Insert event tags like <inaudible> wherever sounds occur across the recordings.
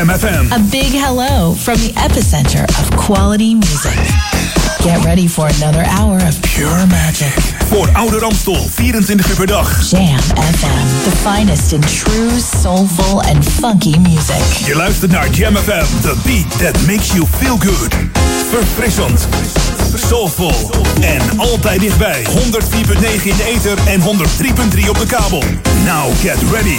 Jam FM. A big hello from the epicenter of quality music. Get ready for another hour of pure magic. Voor Oude Ramstol, 24 uur per dag. Jam FM, the finest in true, soulful and funky music. Je luistert naar Jam FM, the beat that makes you feel good. Verfrissend, soulful en altijd dichtbij. 104.9 in de ether en 103.3 op de kabel. Now get ready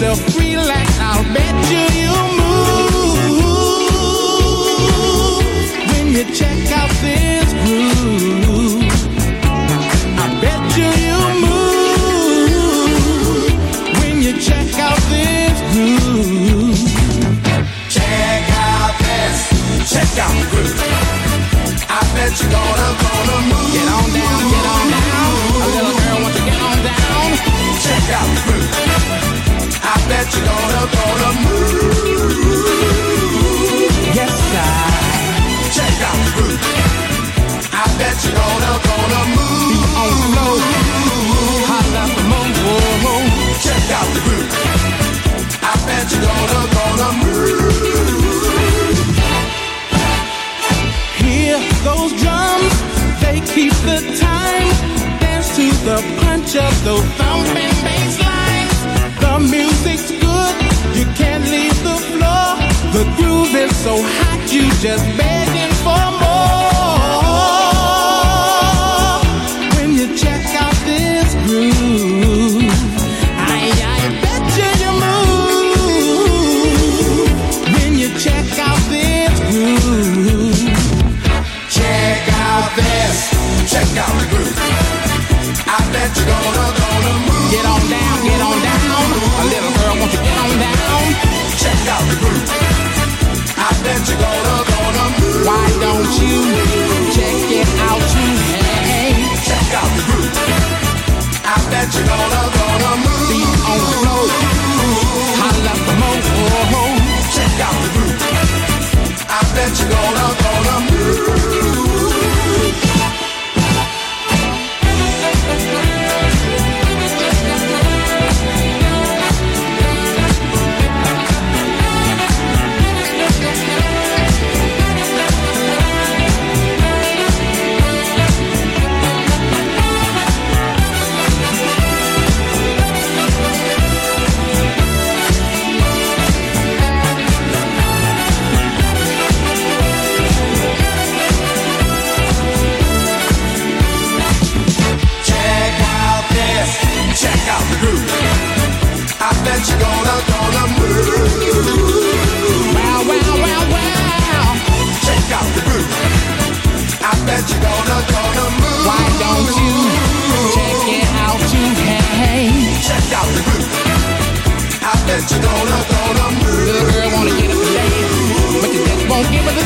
Yourself relax. I'll bet you you move when you check out this groove. I bet you you move when you check out this groove. Check out this, check out the groove. I bet you're gonna, gonna move. Get on down, get on down. A little girl wants to get on down. Check out the groove. I bet you're gonna, gonna move. Yes, I. Check out the groove. I bet you're gonna, gonna move. On for more. Check out the groove. I bet you're gonna, gonna move. Drums, they keep the time. Dance to the punch of those thumping bass The groove is so hot, you just begging for more. When you check out this groove, I, I bet you you move. When you check out this groove. Check out this, check out the groove. I bet you're gonna, gonna move. Get on down, get on down. A little girl wants to get on down. Check out the groove. Bet you're gonna, gonna move. Why don't you check it out too? Hey, Check out the groove. I bet you're gonna, gonna move. feet on the floor. Holla for more. Check out the groove. I bet you're gonna, gonna move.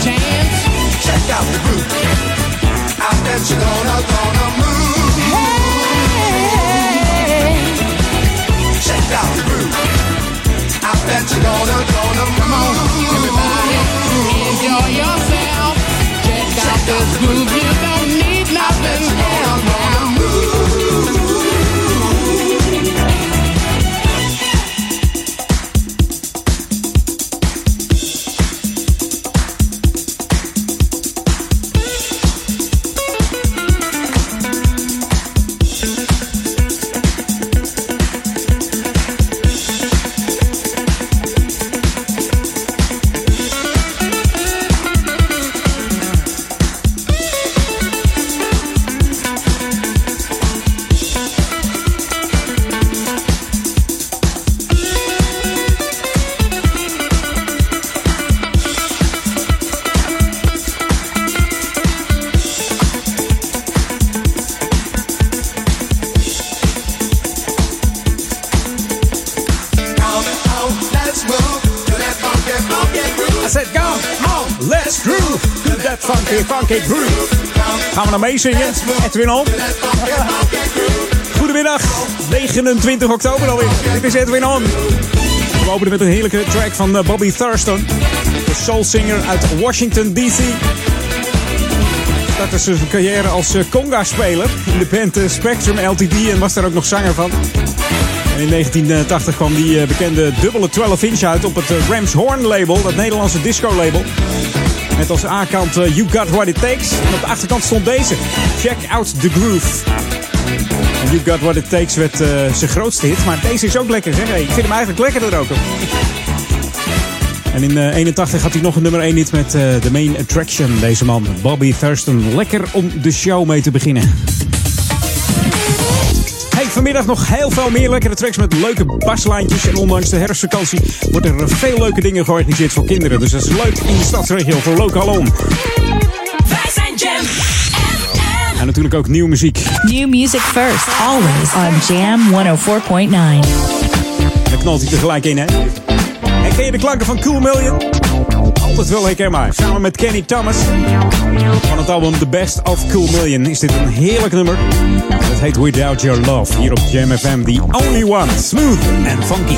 Chance. Check out the groove. I bet you're gonna, gonna move. Hey, Check out the groove. I bet you're gonna, gonna move. come on, everybody, enjoy yourself. Check out this groove, you don't need nothing else now. Meezingen? Edwin. Goedemiddag, 29 oktober alweer. Dit is Edwin On. We openen met een heerlijke track van eh, Bobby Thurston. De soulsinger uit Washington D.C. Startte zijn carrière als eh, conga-speler in de band eh, Spectrum LTD en was daar ook nog zanger van. En in 1980 kwam die bekende dubbele 12-inch uit op het Rams Horn label, dat Nederlandse disco-label. Met als A-kant eh, You Got What It Takes. En op de achterkant stond deze, Check Out The Groove. En You Got What It Takes werd eh, zijn grootste hit, maar deze is ook lekker zeg. Hey, ik vind hem eigenlijk lekkerder ook. En in eh 81 had hij nog een nummer 1 hit met eh The Main Attraction, deze man, Bobby Thurston. Lekker om de show mee te beginnen. Vanmiddag nog heel veel meer lekkere tracks met leuke baslijntjes. En ondanks de herfstvakantie worden er veel leuke dingen georganiseerd voor kinderen. Dus dat is leuk in de stadsregio voor Local On. Wij zijn Jam En natuurlijk ook nieuwe muziek. New music first, always on Jam 104.9. Daar knalt hij tegelijk in, hè? Herken je de klanken van Cool Million? Altijd wel herkenbaar. Samen met Kenny Thomas. Van het album The Best of Cool Million is dit een heerlijk nummer. Het heet Without Your Love. Hier op Jam FM, the only one. Smooth and funky.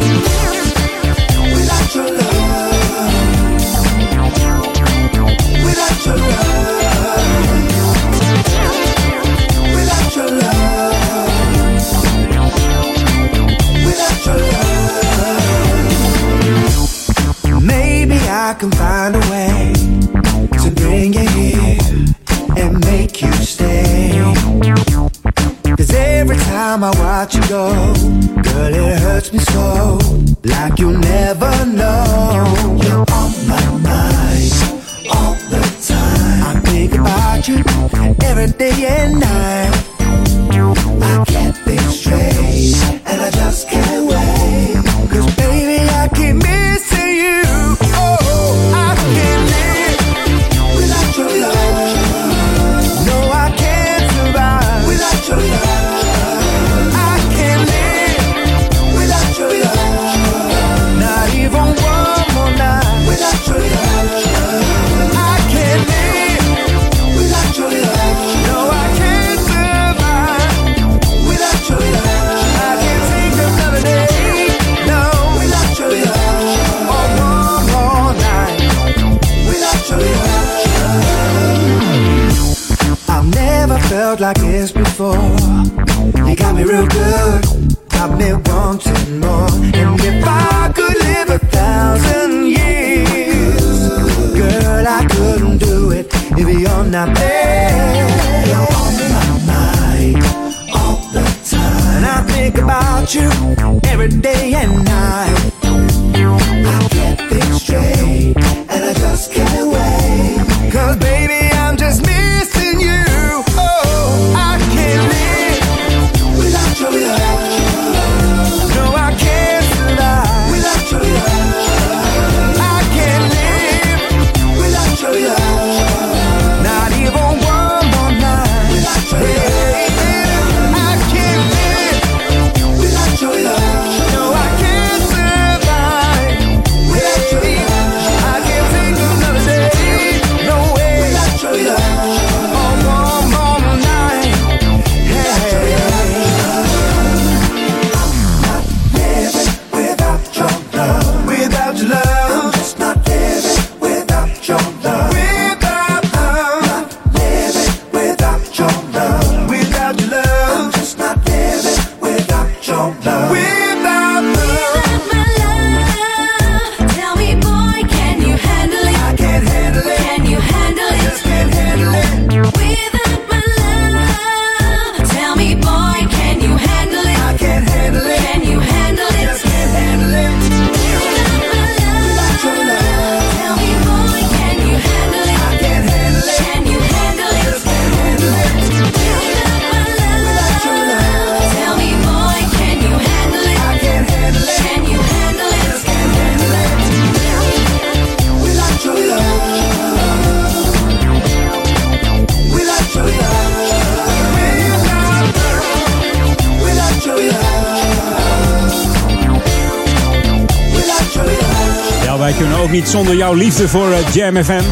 Liefde voor eh, Jam FM.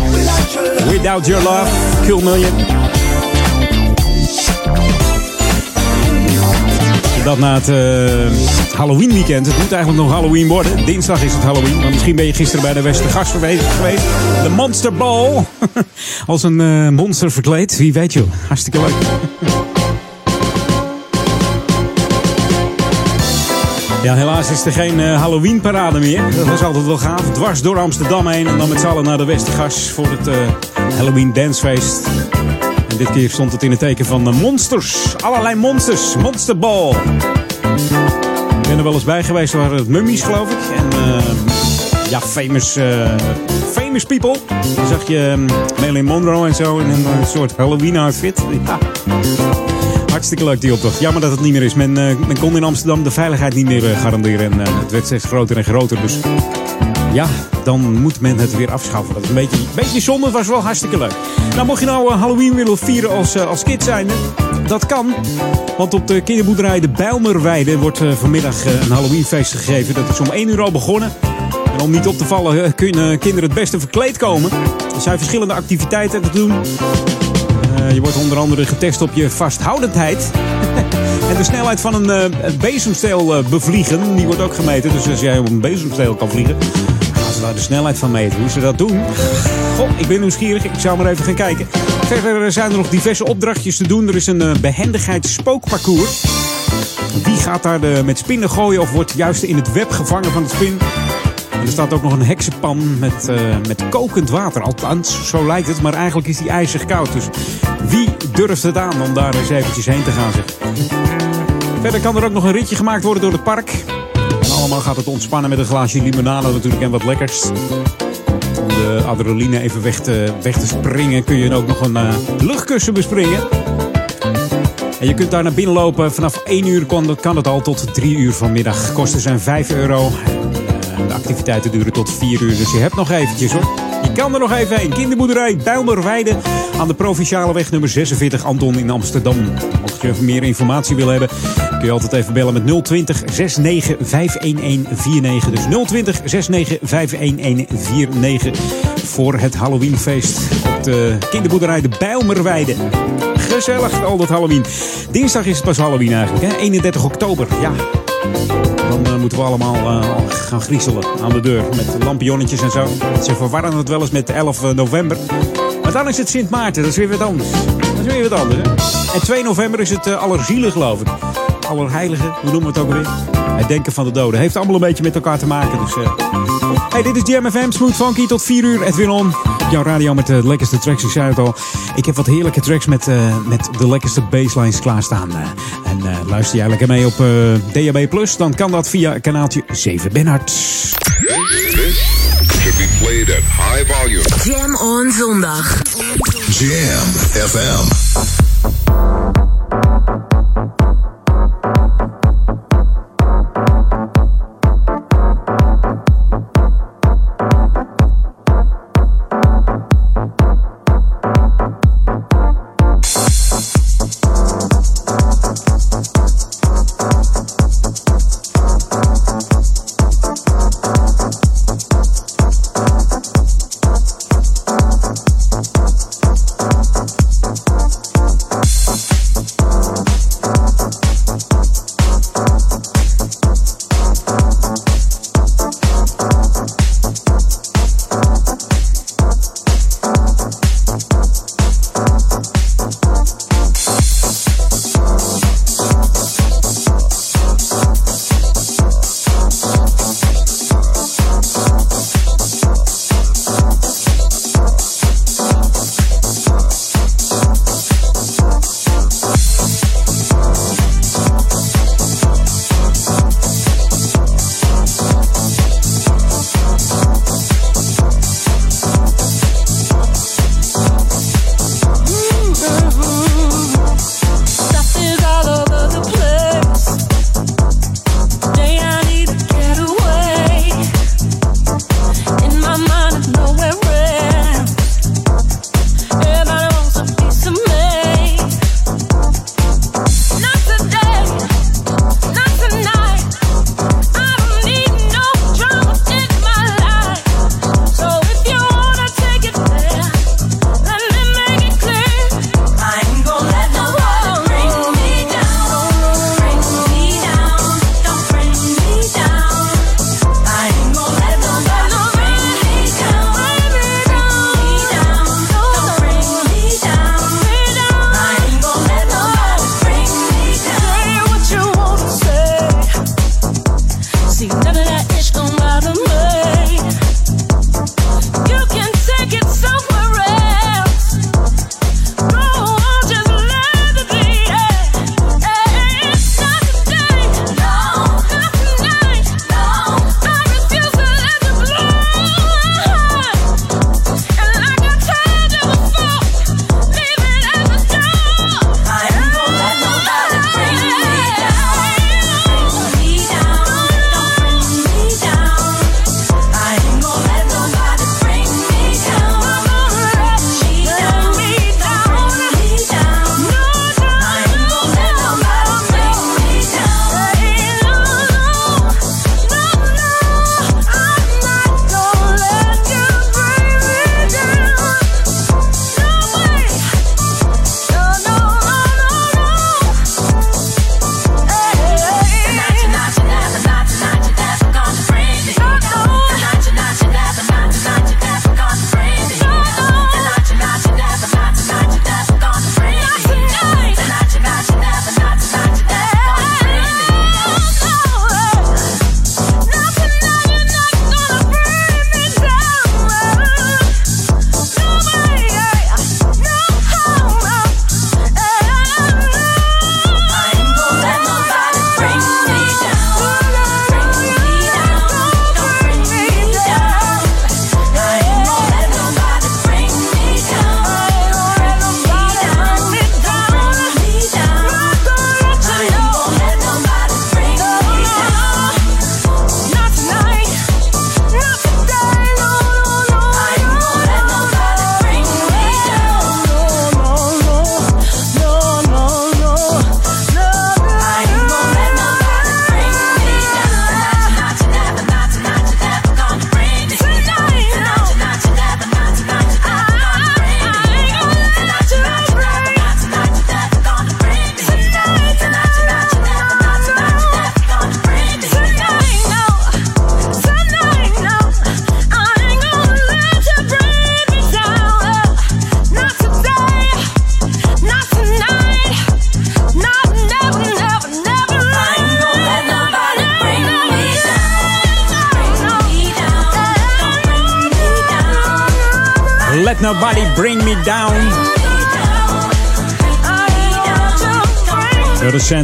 without your love. Cool Million. Dat na het uh, Halloween weekend. Het moet eigenlijk nog Halloween worden. Dinsdag is het Halloween. Maar misschien ben je gisteren bij de Westergast geweest. De Monster Ball. <laughs> Als een uh, monster verkleed. Wie weet je. Hartstikke leuk. <laughs> Ja, helaas is er geen uh, Halloween parade meer. Dat was altijd wel gaaf. Dwars door Amsterdam heen en dan met z'n allen naar de Westergas voor het uh, Halloween dancefeest. En dit keer stond het in het teken van monsters. Allerlei monsters. Monsterball. Ik ben er wel eens bij geweest. waar het mummies geloof ik. En ja, famous, famous people. Dan zag je um, Marilyn Monroe en zo in een soort Halloween outfit. Hartstikke leuk die optocht. Jammer dat het niet meer is. Men, uh, men kon in Amsterdam de veiligheid niet meer uh, garanderen. En uh, het werd steeds groter en groter. Dus ja, dan moet men het weer afschaffen. Dat is een beetje, beetje zonde. Het was wel hartstikke leuk. Nou, mocht je nou Halloween willen vieren als, als kind zijn, dat kan. Want op de kinderboerderij De Bijlmerweide wordt vanmiddag een Halloweenfeest gegeven. Dat is om 1 uur al begonnen. En om niet op te vallen kunnen kinderen het beste verkleed komen. Er zijn verschillende activiteiten te doen. Uh, je wordt onder andere getest op je vasthoudendheid. <laughs> en de snelheid van een uh, bezemsteel uh, bevliegen, die wordt ook gemeten. Dus als jij op een bezemsteel kan vliegen, gaan ze daar de snelheid van meten. Hoe ze dat doen? Goh, ik ben nieuwsgierig. Ik zou maar even gaan kijken. Verder zijn er nog diverse opdrachtjes te doen. Er is een behendigheidsspookparcours. Wie gaat daar de, met spinnen gooien of wordt juist in het web gevangen van het spin? Er staat ook nog een heksenpan met, uh, met kokend water. Althans, zo lijkt het, maar eigenlijk is die ijzig koud. Dus wie durft het aan om daar eens eventjes heen te gaan? Verder kan er ook nog een ritje gemaakt worden door het park. En allemaal gaat het ontspannen met een glaasje limonade natuurlijk en wat lekkers. Om de adrenaline even weg te, weg te springen kun je ook nog een uh, luchtkussen bespringen. En je kunt daar naar binnen lopen. Vanaf 1 uur kan, kan het al tot 3 uur vanmiddag. Kosten zijn 5 euro. De activiteiten duren tot 4 uur, dus je hebt nog eventjes hoor. Je kan er nog even heen. Kinderboerderij Bijlmerweide aan de Provinciale Weg nummer 46 Anton in Amsterdam. Mocht je meer informatie willen hebben, kun je altijd even bellen met 020 69 51149. Dus 020 69 51149 voor het Halloweenfeest op de kinderboerderij de Bijlmerweide. Gezellig, al dat Halloween. Dinsdag is het pas Halloween eigenlijk, hè? 31 oktober. Ja, dan uh, moeten we allemaal uh, gaan griezelen aan de deur met lampionnetjes en zo. Ze verwarren het wel eens met 11 november. Maar dan is het Sint Maarten, dat is weer wat anders. Dat is weer wat anders. Hè? En 2 november is het Allerzielen, geloof ik. Allerheilige, hoe noemen we het ook weer? Het denken van de doden. Heeft allemaal een beetje met elkaar te maken. Dus, Hey, dit is Jam FM, Smooth Funky tot 4 uur. Edwin On, op jouw radio met de lekkerste tracks. Ik zei het al, ik heb wat heerlijke tracks met, met de lekkerste basslines klaarstaan. En uh, luister jij lekker mee op uh, DAB+, dan kan dat via kanaaltje 7 Benhard. This should be played at high volume. Jam on zondag. Jam FM.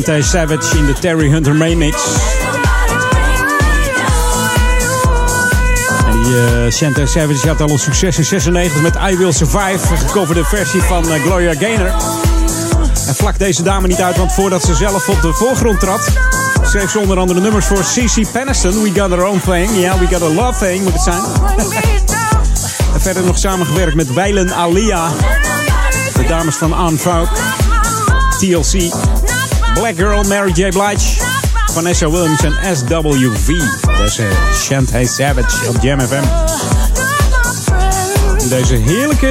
Sante Savage in de Terry Hunter remix. En die Sante Savage had al een succes in 96 met I Will Survive. Een gecoverde versie van uh, Gloria Gaynor. En vlak deze dame niet uit, want voordat ze zelf op de voorgrond trad... schreef ze onder andere nummers voor CC Peniston. We Got Our Own Thing. Yeah, We Got A Love Thing moet het zijn. en verder nog samengewerkt met Weilen Alia. De dames van Anne Fout. TLC. Black Girl, Mary J. Blige. Vanessa Williams en SWV. Deze Shantae Savage op Jam FM. Deze heerlijke,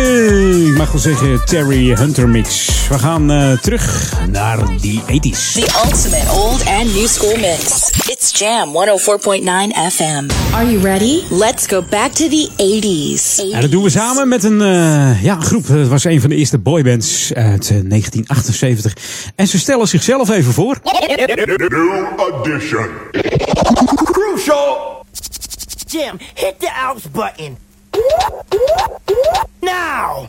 ik mag wel zeggen, Terry Hunter mix. We gaan uh, terug naar die 80s. The ultimate old and new school mix. It's Jam 104.9 FM. Are you ready? Let's go back to the 80s. En dat doen we samen met een uh, ja, groep. Het was een van de eerste boybands uit uh, 1978. En ze stellen zichzelf even voor. New edition. Crucial! Jim, hit the outs button. Now!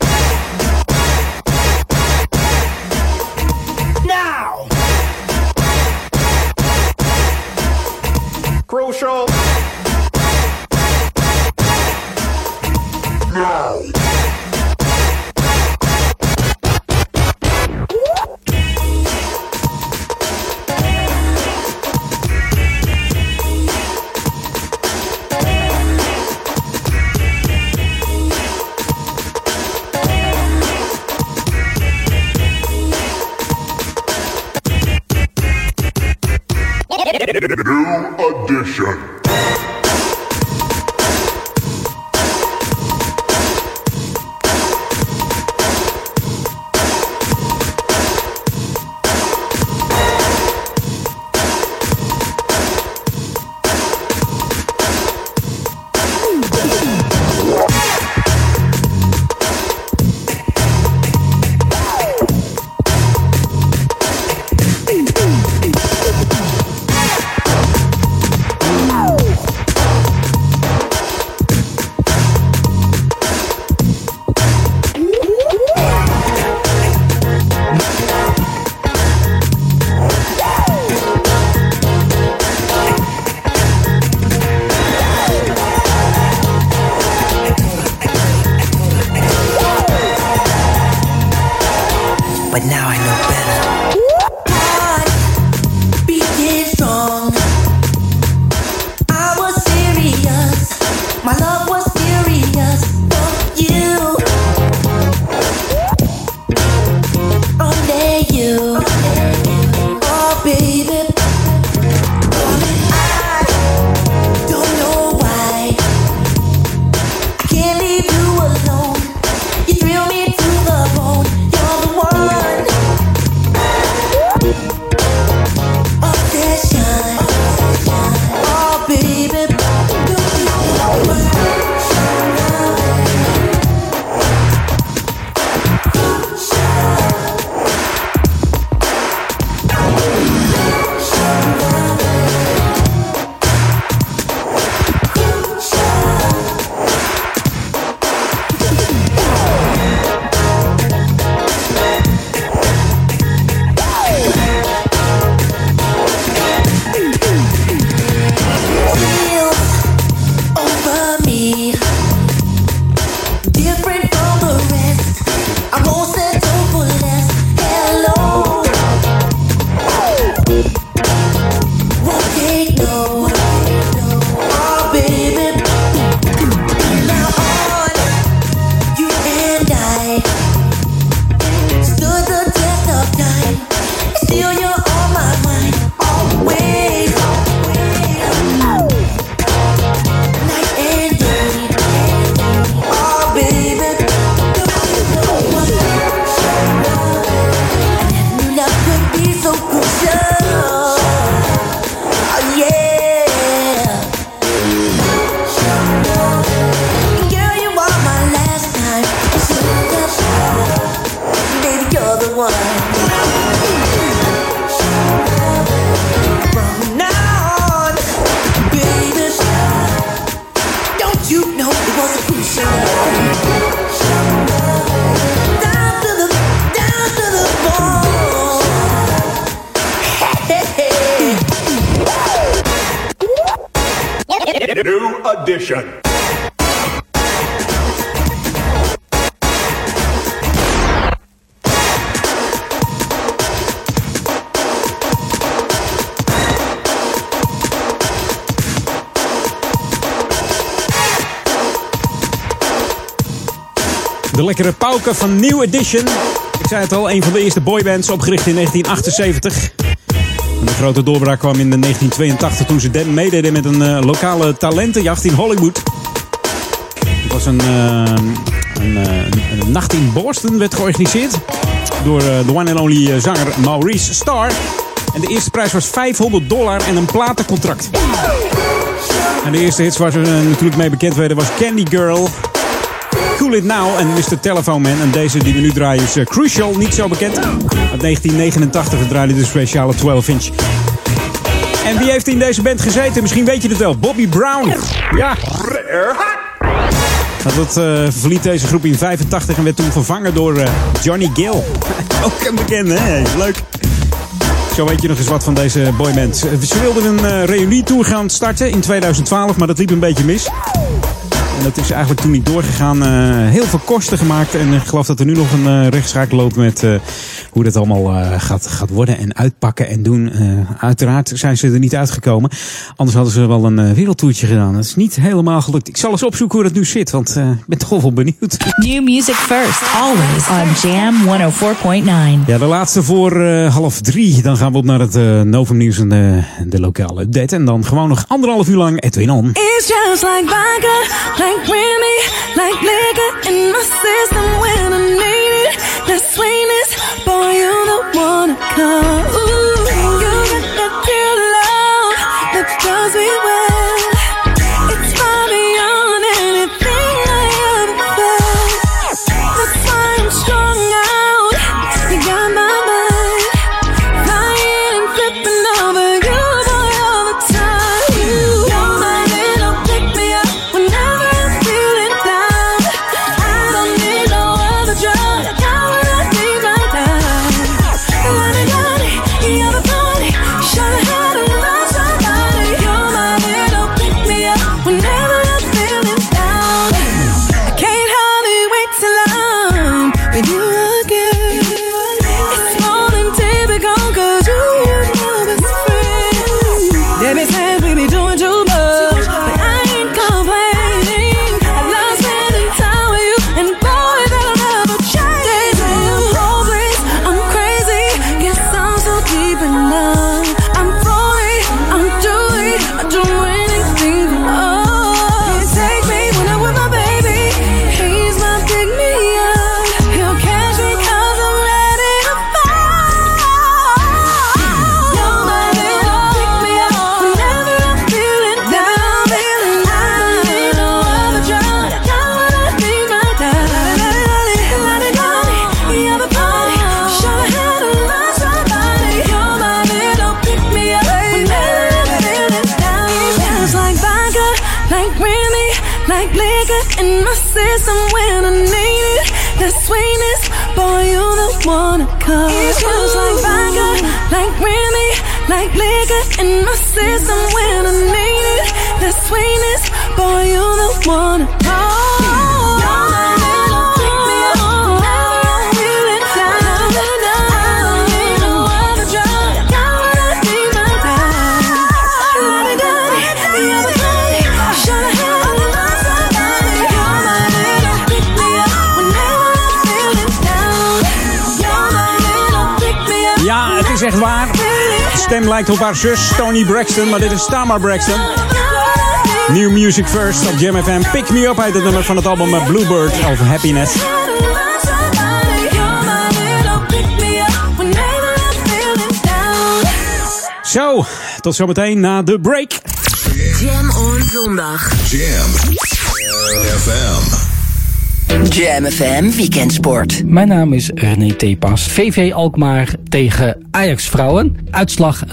Now! Crucial. Now. Edition. De lekkere pauken van New Edition. Ik zei het al, een van de eerste boybands opgericht in 1978. En de grote doorbraak kwam in de 1982 toen ze den- meededen met een eh, lokale talentenjacht in Hollywood. Het was een, eh, eh, een- een nacht in Boston, werd georganiseerd door de one and only zanger Maurice Starr. En de eerste prijs was 500 dollar en een platencontract. En de eerste hits waar ze natuurlijk mee bekend werden was Candy Girl, Cool It Now en Mr. Telephone Man. En deze die we nu draaien is eh, Crucial, niet zo bekend. Uit 1989 we draaiden de speciale 12 inch. En wie heeft in deze band gezeten? Misschien weet je het wel. Bobby Brown. Ja. Dat, dat eh, verliet deze groep in 85 en werd toen vervangen door eh, Johnny Gill. <laughs> Ook een bekende, hè? Leuk. Zo weet je nog eens wat van deze boyband. Ze wilden een eh reunietour gaan starten in 2012, maar dat liep een beetje mis. En dat is eigenlijk toen niet doorgegaan. Eh, heel veel kosten gemaakt. En ik geloof dat er nu nog een eh rechtszaak loopt met eh, hoe dat allemaal eh, gaat, gaat worden en uitpakken en doen. Eh, uiteraard zijn ze er niet uitgekomen. Anders hadden ze wel een wereldtoertje gedaan. Dat is niet helemaal gelukt. Ik zal eens opzoeken hoe dat nu zit, want eh, ik ben toch wel benieuwd. New music first, always on Jam 104.9. Ja, de laatste voor half drie. Dan gaan we op naar het Novum Nieuws en de, de lokale update. En dan gewoon nog anderhalf uur lang Edwin On. It's just like like Remy, like liquor in my system when I need it. The sweetness, boy, you the one to come. Is echt waar. De stem lijkt op haar zus Tony Braxton, maar dit is Tamar Braxton. New Music First op Jam FM. Pick Me Up uit het nummer van het album eh, Bluebird of Happiness. Zo, tot zometeen na de break. Jam on zondag. Jam FM. Jam FM Weekendsport. Mijn naam is René Tepas. VV Alkmaar tegen Ajax Vrouwen. Uitslag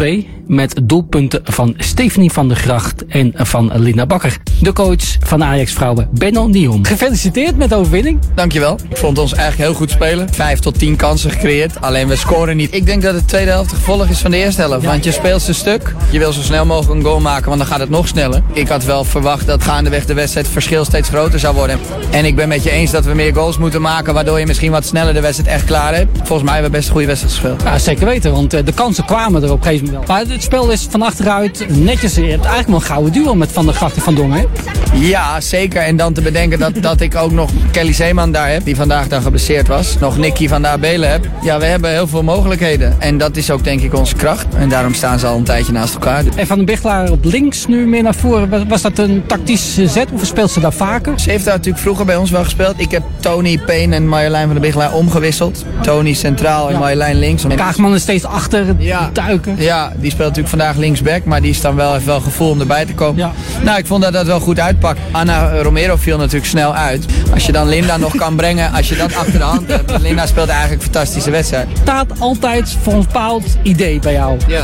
0-2. met doelpunten van Stephanie van der Gracht en van Linda Bakker. De coach van Ajax vrouwen, Benno Nion. Gefeliciteerd met de overwinning. Dankjewel. Ik vond ons eigenlijk heel goed spelen. Vijf tot tien kansen gecreëerd, alleen we scoren niet. Ik denk dat de tweede helft gevolg is van de eerste helft. Want je speelt ze stuk. Je wil zo snel mogelijk een goal maken, want dan gaat het nog sneller. Ik had wel verwacht dat gaandeweg de wedstrijd het verschil steeds groter zou worden. En ik ben met je eens dat we meer goals moeten maken, waardoor je misschien wat sneller de wedstrijd echt klaar hebt. Volgens mij hebben we best een goede wedstrijd gespeeld. Ja, zeker weten, want eh, de kansen kwamen er op een gegeven moment wel. Maar het spel is van achteruit netjes. Je hebt eigenlijk wel een gouden duo met Van der Gracht en Van Dongen. Ja, zeker. En dan te bedenken dat, dat ik ook nog Kelly Zeeman daar heb, die vandaag dan geblesseerd was. Nog Nicky van de Abelen heb. Ja, we hebben heel veel mogelijkheden. En dat is ook denk ik onze kracht. En daarom staan ze al een tijdje naast elkaar. En Van den Bichelaar op links nu meer naar voren. Was, was dat een tactische zet of speelt ze daar vaker? Ze heeft daar natuurlijk vroeger bij ons wel gespeeld. Ik heb Tony Payne en Marjolein van der Bichelaar omgewisseld. Tony centraal en Marjolein links. Kaagman is steeds achter Ja. duiken. Ja, die speelt natuurlijk vandaag linksback, maar die is dan wel, heeft wel gevoel om erbij te komen. Nou, ik vond dat dat wel goed uitpakt. Anna Romero viel natuurlijk snel uit. Als je dan Linda nog kan brengen, als je dat achter de hand hebt. <laughs> Linda speelt eigenlijk een fantastische wedstrijd. staat altijd voor een bepaald idee bij jou. Ja.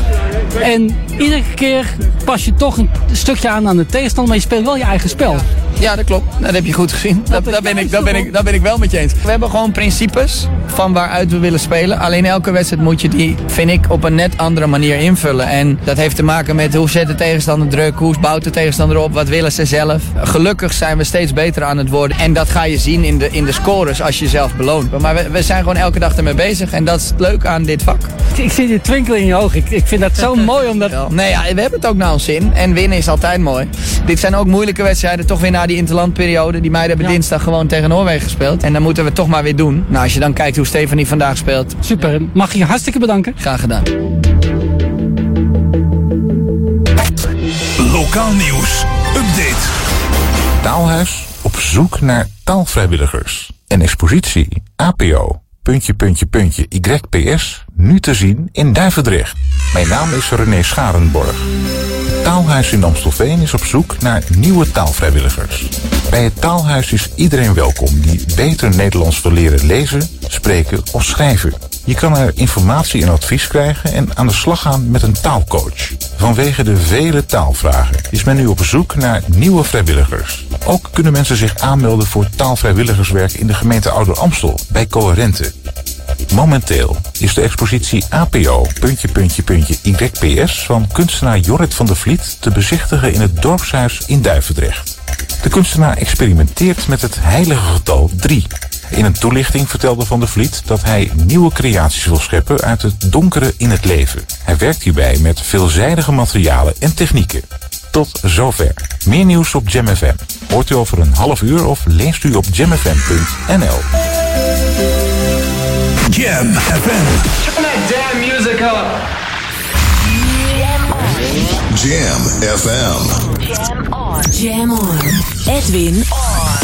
En iedere keer pas je toch een stukje aan aan de tegenstander, maar je speelt wel je eigen spel. Ja, dat klopt. Dat heb je goed gezien. Dat, dat, ben ik, dat, ben ik, dat ben ik wel met je eens. We hebben gewoon principes van waaruit we willen spelen. Alleen elke wedstrijd moet je die, vind ik, op een net andere manier invullen. En dat heeft te maken met hoe zet de tegenstander druk, hoe bouwt de tegenstander op, wat willen ze zelf. Gelukkig zijn we steeds beter aan het worden. En dat ga je zien in de, in de scores als je jezelf beloont. Maar we, we zijn gewoon elke dag ermee bezig. En dat is het leuke aan dit vak. Ik zie die twinkel in je ogen. Ik, ik vind dat zo mooi omdat... Wel. Nee, ja, we hebben het ook naar ons zin. En winnen is altijd mooi. Dit zijn ook moeilijke wedstrijden. Toch weer na die interlandperiode. Die meiden hebben dinsdag gewoon tegen Noorwegen gespeeld. En dan moeten we toch maar weer doen. Nou, als je dan kijkt hoe Stefanie vandaag speelt. Super. Mag je je hartstikke bedanken. Graag gedaan. Lokaal nieuws. Update. Taalhuis op zoek naar taalvrijwilligers. Een expositie APO, puntje, puntje, puntje, YPS, nu te zien in Duivendrecht. Mijn naam is René Scharenborg. Taalhuis in Amstelveen is op zoek naar nieuwe taalvrijwilligers. Bij het Taalhuis is iedereen welkom die beter Nederlands wil leren lezen, spreken of schrijven. Je kan er informatie en advies krijgen en aan de slag gaan met een taalcoach. Vanwege de vele taalvragen is men nu op zoek naar nieuwe vrijwilligers. Ook kunnen mensen zich aanmelden voor taalvrijwilligerswerk in de gemeente Ouder Amstel bij Coherente. Momenteel is de expositie APO, puntje, puntje, puntje, YPS van kunstenaar Jorrit van der Vliet te bezichtigen in het dorpshuis in Duivendrecht. De kunstenaar experimenteert met het heilige getal 3. In een toelichting vertelde Van der Vliet dat hij nieuwe creaties wil scheppen uit het donkere in het leven. Hij werkt hierbij met veelzijdige materialen en technieken. Tot zover. Meer nieuws op Jam FM. Hoort u over een half uur of leest u op jamfm.nl. Jam FM. Turn that damn music up. Jam FM. Jam on. Jam on. Edwin on.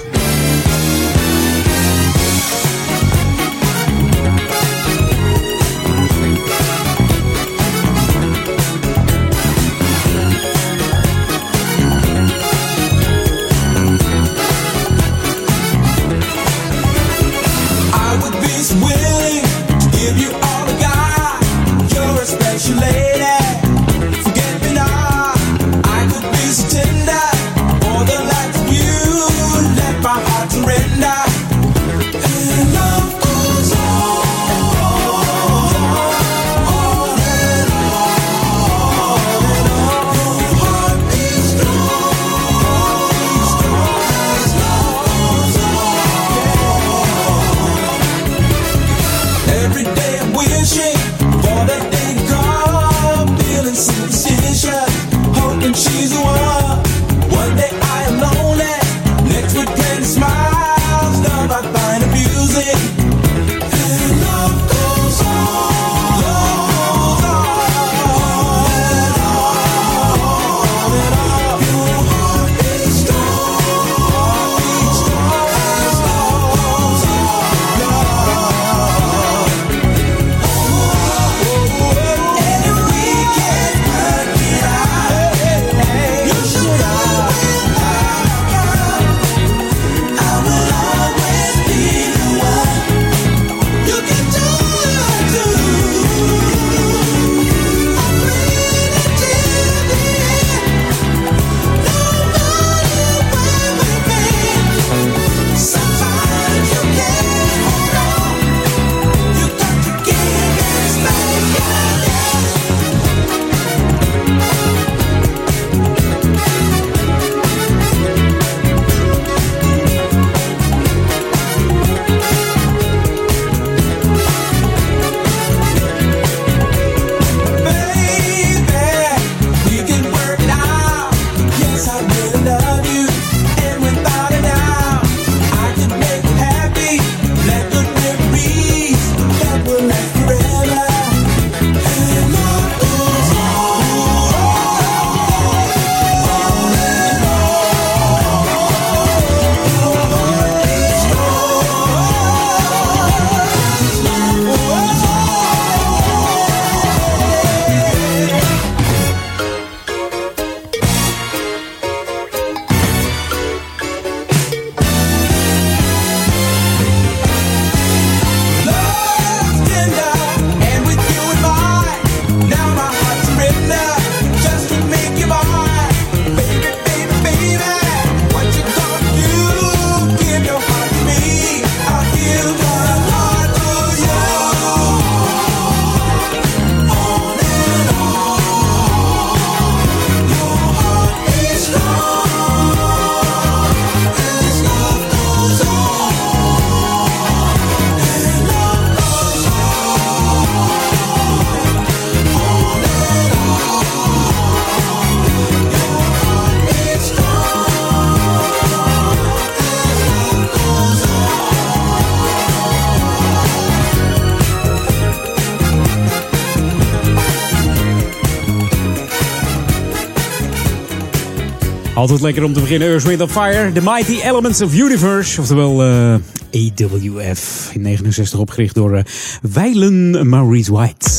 Altijd lekker om te beginnen. Earth, Wind of Fire. The Mighty Elements of Universe. Oftewel eh, uh, AWF. In 69 opgericht door uh, Weilen Maurice White.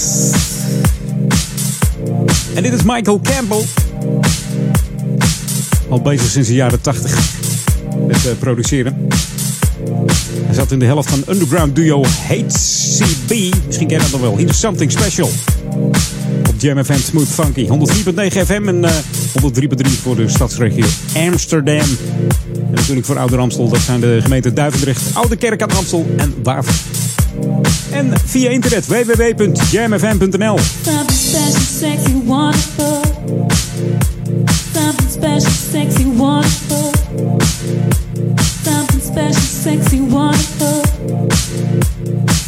En dit is Michael Campbell. Al bezig sinds de jaren 80 met eh, produceren. Hij zat in de helft van underground duo HCB. Misschien ken je dat nog wel. He's Something Special. Op Jam FM Smooth Funky. 104.9 FM en... 103.3 voor de stadsregio Amsterdam. En natuurlijk voor Oude Ramstel, dat zijn de gemeenten Duivendrecht, Oude Kerk aan Ramstel en Waver. En via internet www.jamfm.nl. Something special, sexy, wonderful. Something special, sexy, wonderful. Something special, sexy, wonderful.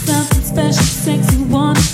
Something special, sexy, wonderful.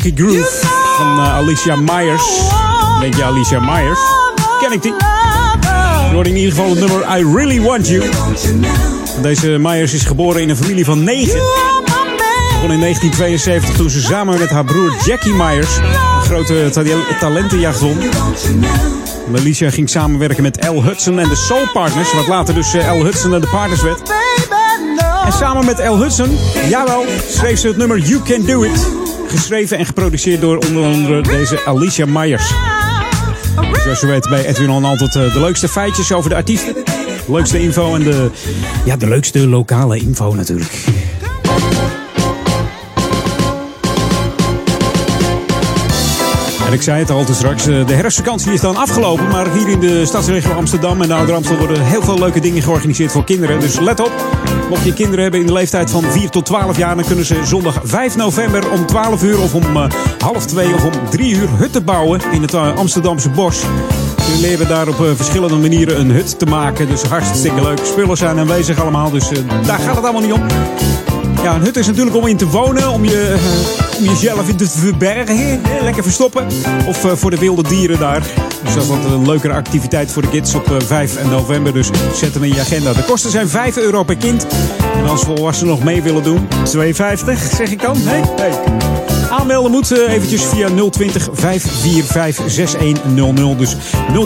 Funky groove van eh, Alicia Myers. Denk je Alicia Myers? Ken ik die? Je in ieder geval het nummer I Really Want You. Deze Myers is geboren in een familie van negen. Begon in 1972 toen ze samen met haar broer Jackie Myers een grote ta- talentenjacht won. Alicia ging samenwerken met L. Hudson en de Soul Partners, wat later dus eh, L. Hudson en de Partners werd. En samen met L. Hudson, jawel, schreef ze het nummer You Can Do It. Geschreven en geproduceerd door onder andere deze Alicia Myers. Zoals je weet bij Edwin altijd eh, de leukste feitjes over de artiesten. Leukste info en de, ja, de leukste lokale info natuurlijk. En ik zei het al te straks, eh, de herfstvakantie is dan afgelopen. Maar hier in de stadsregio Amsterdam en de Ouder Amstel worden heel veel leuke dingen georganiseerd voor kinderen. Dus let op, mocht je kinderen hebben in de leeftijd van 4 tot 12 jaar... dan kunnen ze zondag 5 november om 12 uur of om eh, half 2 of om 3 uur hutten bouwen in het eh, Amsterdamse bos. Ze leren daar op eh, verschillende manieren een hut te maken. Dus hartstikke leuk. Spullen zijn aanwezig allemaal, dus daar gaat het allemaal niet om. Ja, een hut is natuurlijk om in te wonen, om, je, om jezelf in te verbergen. Lekker verstoppen. Of eh, voor de wilde dieren daar. Dus dat is wat een leukere activiteit voor de kids op eh, 5 november. Dus zet hem in je agenda. De kosten zijn 5 euro per kind. En als volwassenen nog mee willen doen, 2,50 zeg ik dan. Hey, hey. Aanmelden moet eh, eventjes via 020 545 6100. Dus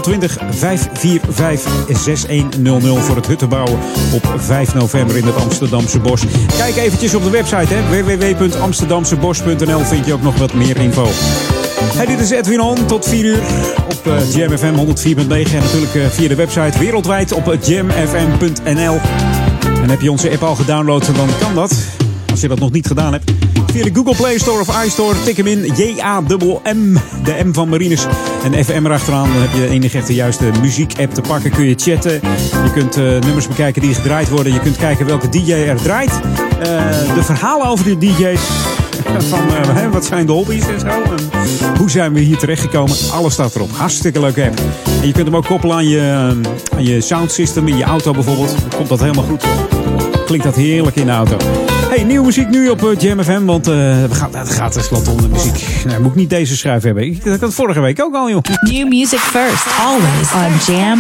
020 545 6100 voor het huttenbouwen op 5 november in het Amsterdamse Bos. Kijk eventjes op de website hè, www.amsterdamsebos.nl vind je ook nog wat meer info. Hey, dit is Edwin On tot 4 uur op eh, Jam FM 104.9 en natuurlijk eh, via de website wereldwijd op eh, jamfm.nl. En heb je onze app al gedownload, dan kan dat. Als je dat nog niet gedaan hebt. Via de Google Play Store of iStore, tik hem in. J-A-M-M. De M van Marines. En FM erachteraan. Dan heb je de enige juiste muziek-app te pakken. Kun je chatten. Je kunt eh, nummers bekijken die gedraaid worden. Je kunt kijken welke DJ er draait. Eh, de verhalen over de DJ's. Van eh, wat zijn de hobby's en zo. Hoe zijn we hier terechtgekomen. Alles staat erop. Hartstikke leuke app. En je kunt hem ook koppelen aan je, eh, aan je sound system in je auto bijvoorbeeld. Komt dat helemaal goed. Klinkt dat heerlijk in de auto. Hey, nieuwe muziek nu op eh, Jam FM, want eh, we gaan, het gaat tenslotte om de muziek. Nou, moet ik niet deze schrijf hebben. Ik had het vorige week ook al, joh. New music first, always on Jam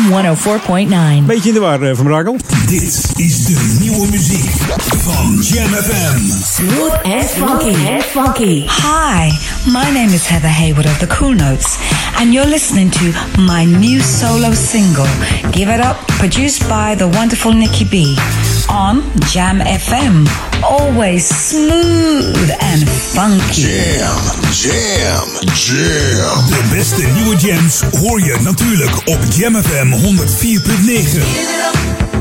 104.9. Beetje in de war, eh, Van Brakel. Dit is de nieuwe muziek van Jam FM. Smooth and funky. And funky. Hi, my name is Heather Haywood of the Cool Notes, and you're listening to my new solo single, Give It Up, produced by the wonderful Nikki B, on Jam FM. Always smooth and funky. Jam, jam, jam. De beste nieuwe jams hoor je natuurlijk op Jam FM 104.9.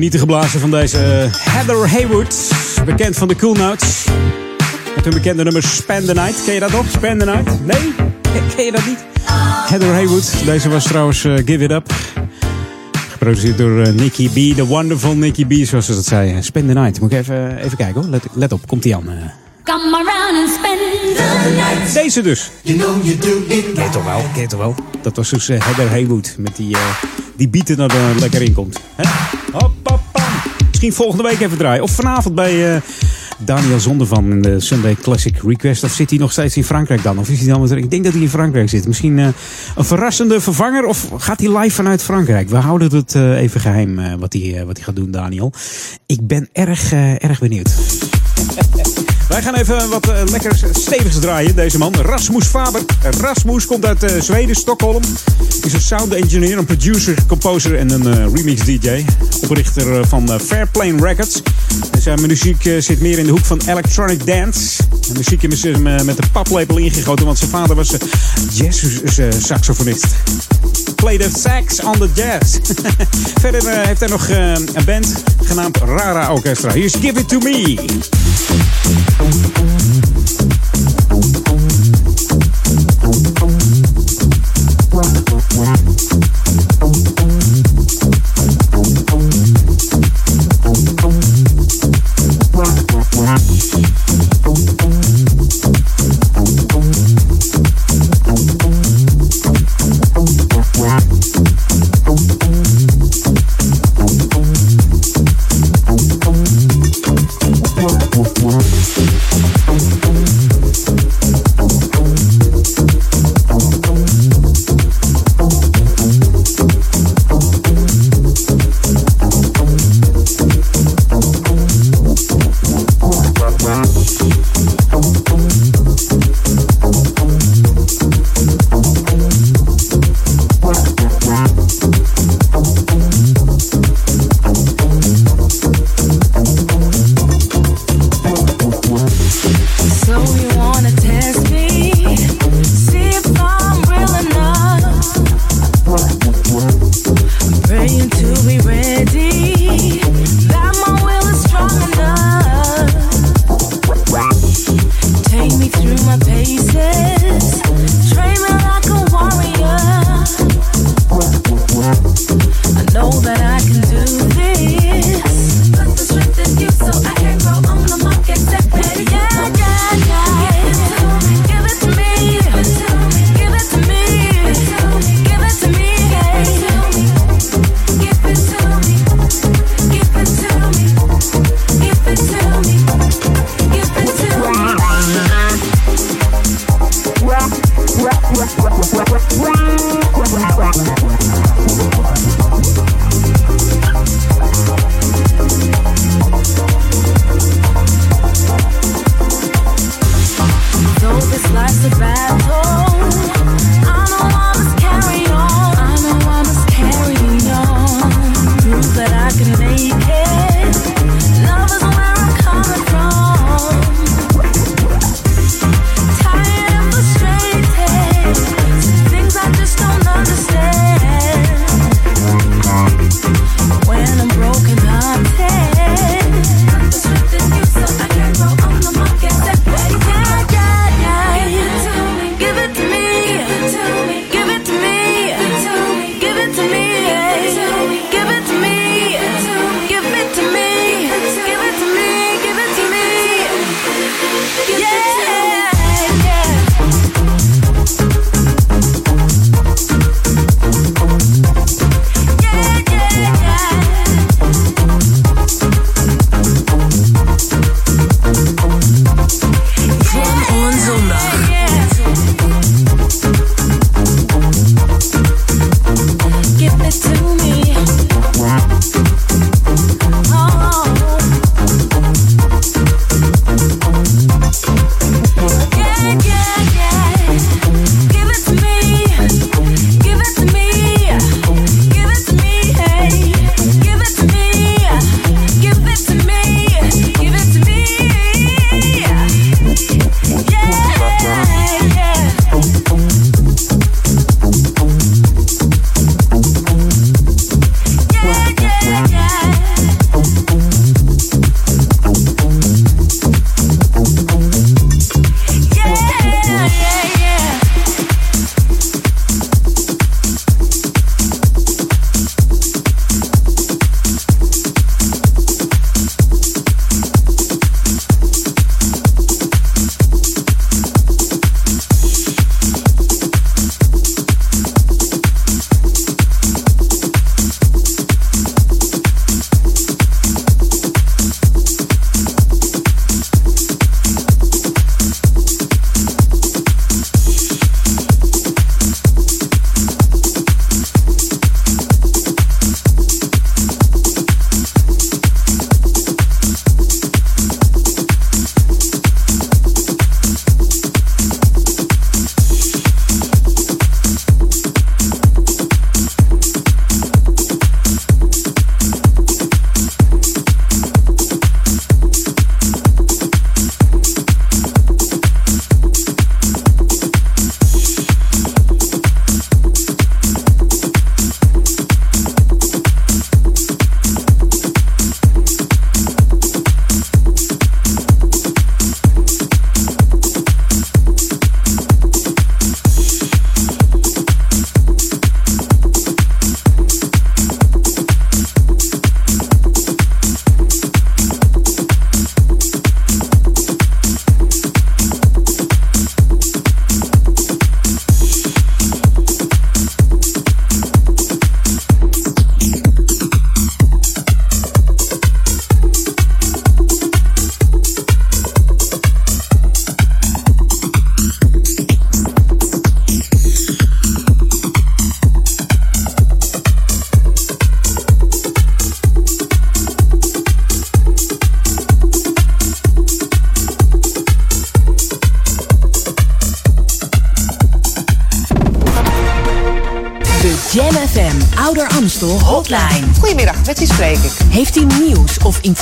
Genieten geblazen van deze eh, Heather Haywood. Bekend van de Cool Notes. Met hun bekende nummer Spend the Night. Ken je dat nog? Spend the Night? Nee? <laughs> Ken je dat niet? Heather Haywood. Deze was trouwens eh, Give It Up. Geproduceerd door uh, Nicky B. The wonderful Nicky B, zoals ze dat zei. Spend the Night. Moet ik even, even kijken hoor. Let, let op, komt die aan. Uh. Come around and spend the night. Deze dus. You know you do it Ken je toch wel? Ken je toch wel? Dat was dus uh, Heather Haywood. Met die, die beat er lekker in komt. Misschien volgende week even draaien. Of vanavond bij Daniel Zonder van de Sunday Classic Request. Of zit hij nog steeds in Frankrijk dan? Of is hij dan weer... Ik denk dat hij in Frankrijk zit. Misschien uh, een verrassende vervanger? Of gaat hij live vanuit Frankrijk? We houden het uh, even geheim uh, wat, hij, wat hij gaat doen, Daniel. Ik ben erg, erg benieuwd. Wij gaan even wat uh, lekker stevigs draaien, deze man. Rasmus Faber. Rasmus komt uit uh, Zweden, Stockholm. Is een sound engineer, een producer, composer en een uh, remix DJ. Oprichter van Fairplane Records. Zijn muziek zit meer in de hoek van electronic dance. De muziek is met de paplepel ingegoten, want zijn vader was jazz-saxofonist. Play the sax on the jazz. <laughs> Verder heeft hij nog een band genaamd Rara Orchestra. Here's Give It To Me. Give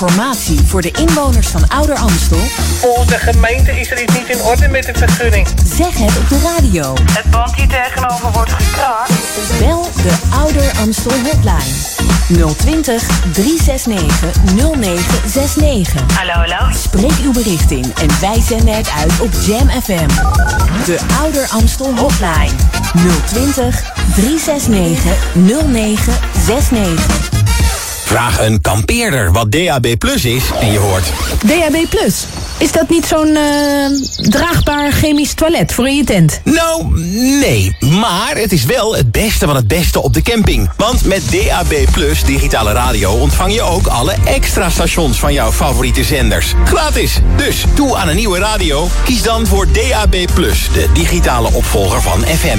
informatie voor de inwoners van Ouder Amstel? Volgens de gemeente is er iets niet in orde met de vergunning. Zeg het op de radio. Het pand hier tegenover wordt gekraakt. Bel de Ouder Amstel hotline. 020 369 0969. Hallo, hallo. Spreek uw bericht in en wij zenden het uit op Jam FM. De Ouder Amstel hotline. 020 369 0969. Vraag een kampeerder wat DAB Plus is en je hoort... DAB Plus. Is dat niet zo'n eh, draagbaar chemisch toilet voor in je tent? Nou, nee. Maar het is wel het beste van het beste op de camping. Want met DAB Plus digitale radio ontvang je ook alle extra stations van jouw favoriete zenders. Gratis. Dus toe aan een nieuwe radio. Kies dan voor DAB Plus, de digitale opvolger van FM.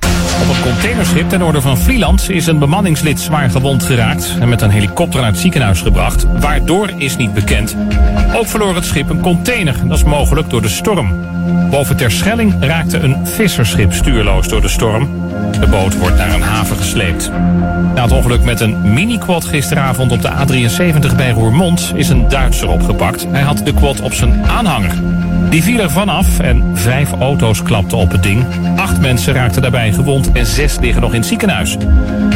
Op een containerschip ten noorden van Vlieland is een bemanningslid zwaar gewond geraakt en met een helikopter naar het ziekenhuis gebracht. Waardoor is niet bekend. Ook verloor het schip een container. Dat is mogelijk door de storm. Boven Terschelling raakte een visserschip stuurloos door de storm. De boot wordt naar een haven gesleept. Na het ongeluk met een mini-quad gisteravond op de A73 bij Roermond is een Duitser opgepakt. Hij had de quad op zijn aanhanger. Die viel er vanaf en vijf auto's klapten op het ding. Acht mensen raakten daarbij gewond en zes liggen nog in het ziekenhuis.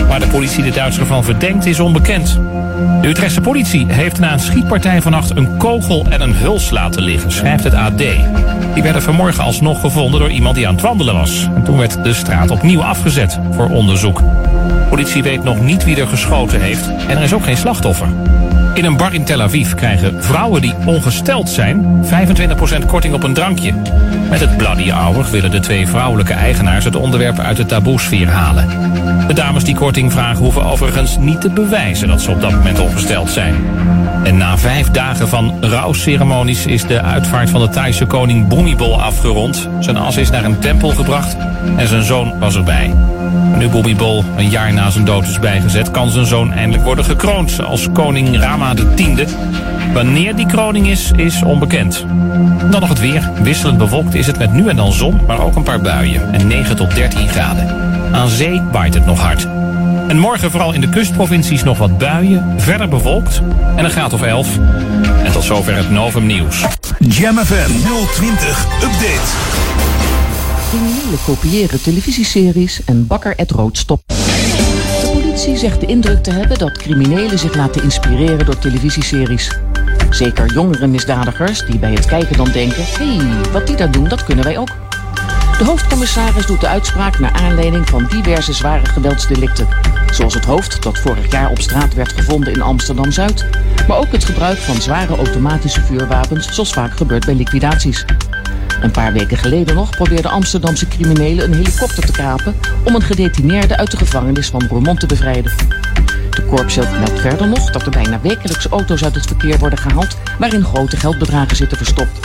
Waar de politie de Duitser van verdenkt is onbekend. De Utrechtse politie heeft na een schietpartij vannacht een kogel en een huls laten liggen, schrijft het AD. Die werden vanmorgen alsnog gevonden door iemand die aan het wandelen was. En toen werd de straat opnieuw afgezet voor onderzoek. Politie weet nog niet wie er geschoten heeft en er is ook geen slachtoffer. In een bar in Tel Aviv krijgen vrouwen die ongesteld zijn 25% korting op een drankje. Met het Bloody Hour willen de twee vrouwelijke eigenaars het onderwerp uit de taboesfeer halen. De dames die korting vragen hoeven overigens niet te bewijzen dat ze op dat moment ongesteld zijn. En na vijf dagen van rouwceremonies is de uitvaart van de Thaise koning Bhumibol afgerond. Zijn as is naar een tempel gebracht en zijn zoon was erbij. Nu Bhumibol een jaar na zijn dood is bijgezet, kan zijn zoon eindelijk worden gekroond als koning Rama X. Wanneer die kroning is, is onbekend. Dan nog het weer. Wisselend bewolkt is het met nu en dan zon, maar ook een paar buien. En 9 tot 13 graden. Aan zee waait het nog hard. En morgen vooral in de kustprovincies nog wat buien, verder bewolkt en een graad of 11. En tot zover het Novum Nieuws. Jam FM 020 Update. Criminelen kopiëren televisieseries en Bakker Ed Rood stopt. De politie zegt de indruk te hebben dat criminelen zich laten inspireren door televisieseries. Zeker jongere misdadigers die bij het kijken dan denken... hé, hey, wat die daar doen, dat kunnen wij ook. De hoofdcommissaris doet de uitspraak naar aanleiding van diverse zware geweldsdelicten. Zoals het hoofd dat vorig jaar op straat werd gevonden in Amsterdam-Zuid. Maar ook het gebruik van zware automatische vuurwapens zoals vaak gebeurt bij liquidaties. Een paar weken geleden nog probeerden Amsterdamse criminelen een helikopter te kapen... om een gedetineerde uit de gevangenis van Roermond te bevrijden. De korpschef meldt verder nog dat er bijna wekelijks auto's uit het verkeer worden gehaald... waarin grote geldbedragen zitten verstopt.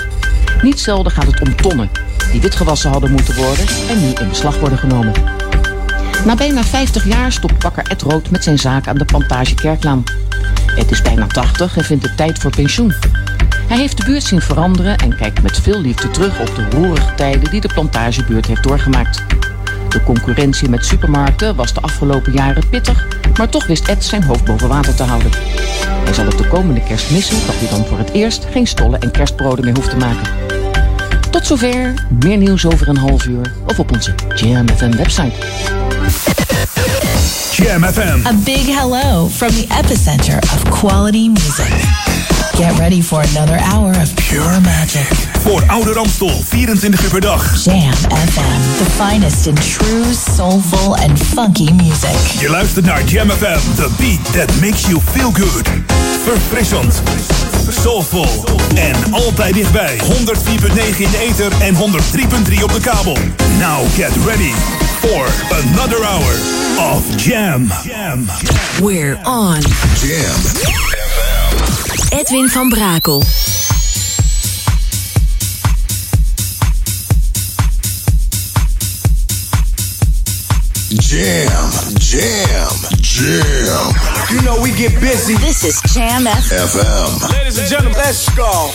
Niet zelden gaat het om tonnen die witgewassen hadden moeten worden en nu in beslag worden genomen. Na bijna 50 jaar stopt bakker Ed Rood met zijn zaak aan de plantage Kerklaan. Het is bijna 80 en vindt het tijd voor pensioen. Hij heeft de buurt zien veranderen en kijkt met veel liefde terug op de roerige tijden die de plantagebuurt heeft doorgemaakt. De concurrentie met supermarkten was de afgelopen jaren pittig, maar toch wist Ed zijn hoofd boven water te houden. Hij zal het de komende kerst missen dat hij dan voor het eerst geen stollen en kerstbroden meer hoeft te maken. Tot zover, meer nieuws over een half uur of op onze Jam FM website. Jam FM. A big hello from the epicenter of quality music. Get ready for another hour of pure magic. Voor Ouder Amstel, 24 uur per dag. Jam FM, the finest in true, soulful and funky music. Je luistert naar Jam FM, the beat that makes you feel good. Verfrissend, soulful en altijd dichtbij. 104.9 in de ether en 103.3 op de kabel. Now get ready for another hour of Jam. Jam. We're on. Jam. Edwin van Brakel. Jam, jam, jam. You know we get busy. This is Jam FM. Ladies and gentlemen, let's go.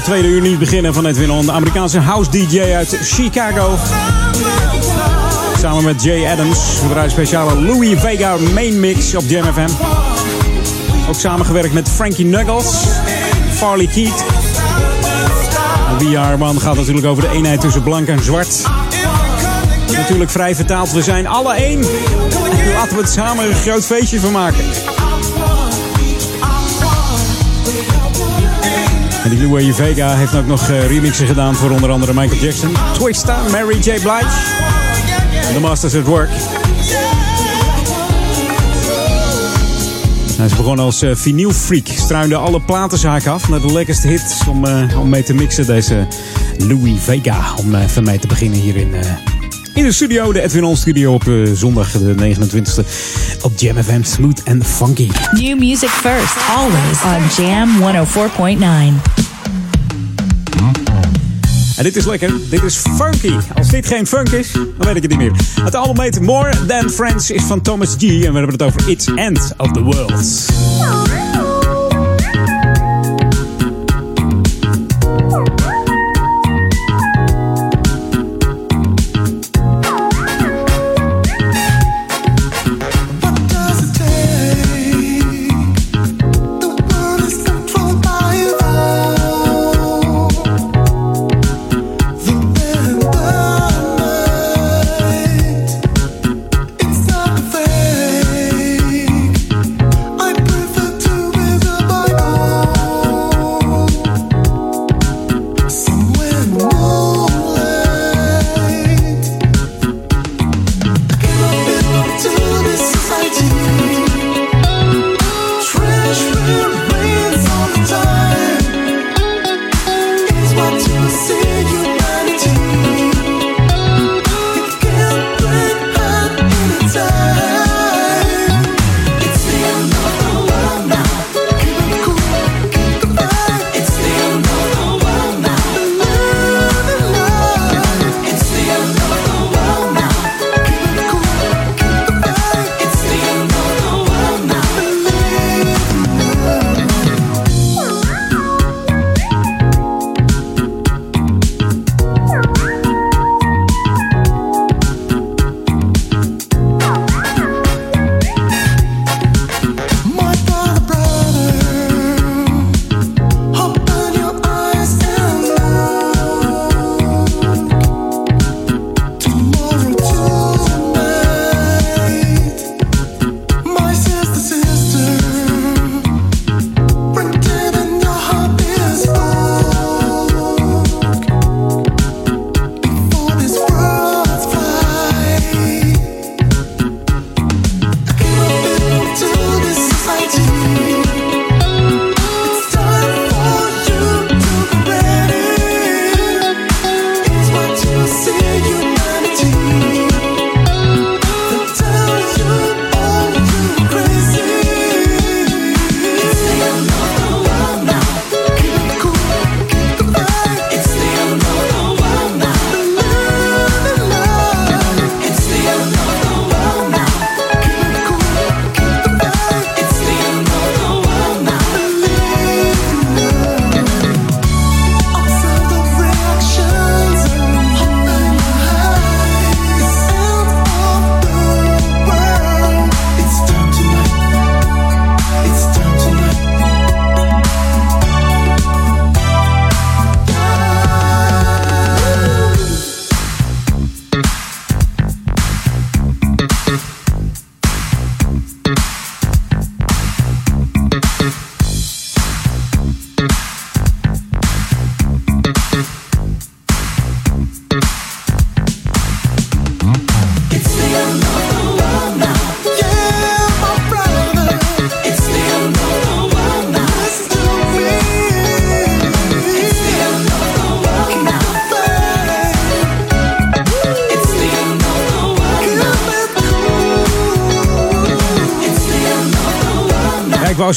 het tweede uur niet beginnen van Edwin On. De Amerikaanse house DJ uit Chicago. Samen met Jay Adams. Gebruikt speciale Louis Vega main mix op Jam FM. Ook samengewerkt met Frankie Knuckles. Farley Keith. Wie Are Man gaat natuurlijk over de eenheid tussen blank en zwart. Natuurlijk vrij vertaald. We zijn alle één. Laten we het samen een groot feestje van maken. En die Louis Vega heeft ook nog eh, remixen gedaan voor onder andere Michael Jackson, Twista, Mary J. Blige en The Masters at Work. Nou, ze begon als uh, vinyl freak, struinde alle platenzaken af naar de lekkerste hits om, eh, om mee te mixen. Deze Louis Vega, om van mij te beginnen hier in, in de studio, de Edwin On Studio op zondag de 29e op Jam FM Smooth and Funky. New music first, always on Jam 104.9. En dit is lekker, dit is funky. Als dit geen funk is, dan weet ik het niet meer. Het album heet More Than Friends is van Thomas G. En we hebben het over It's End of the World.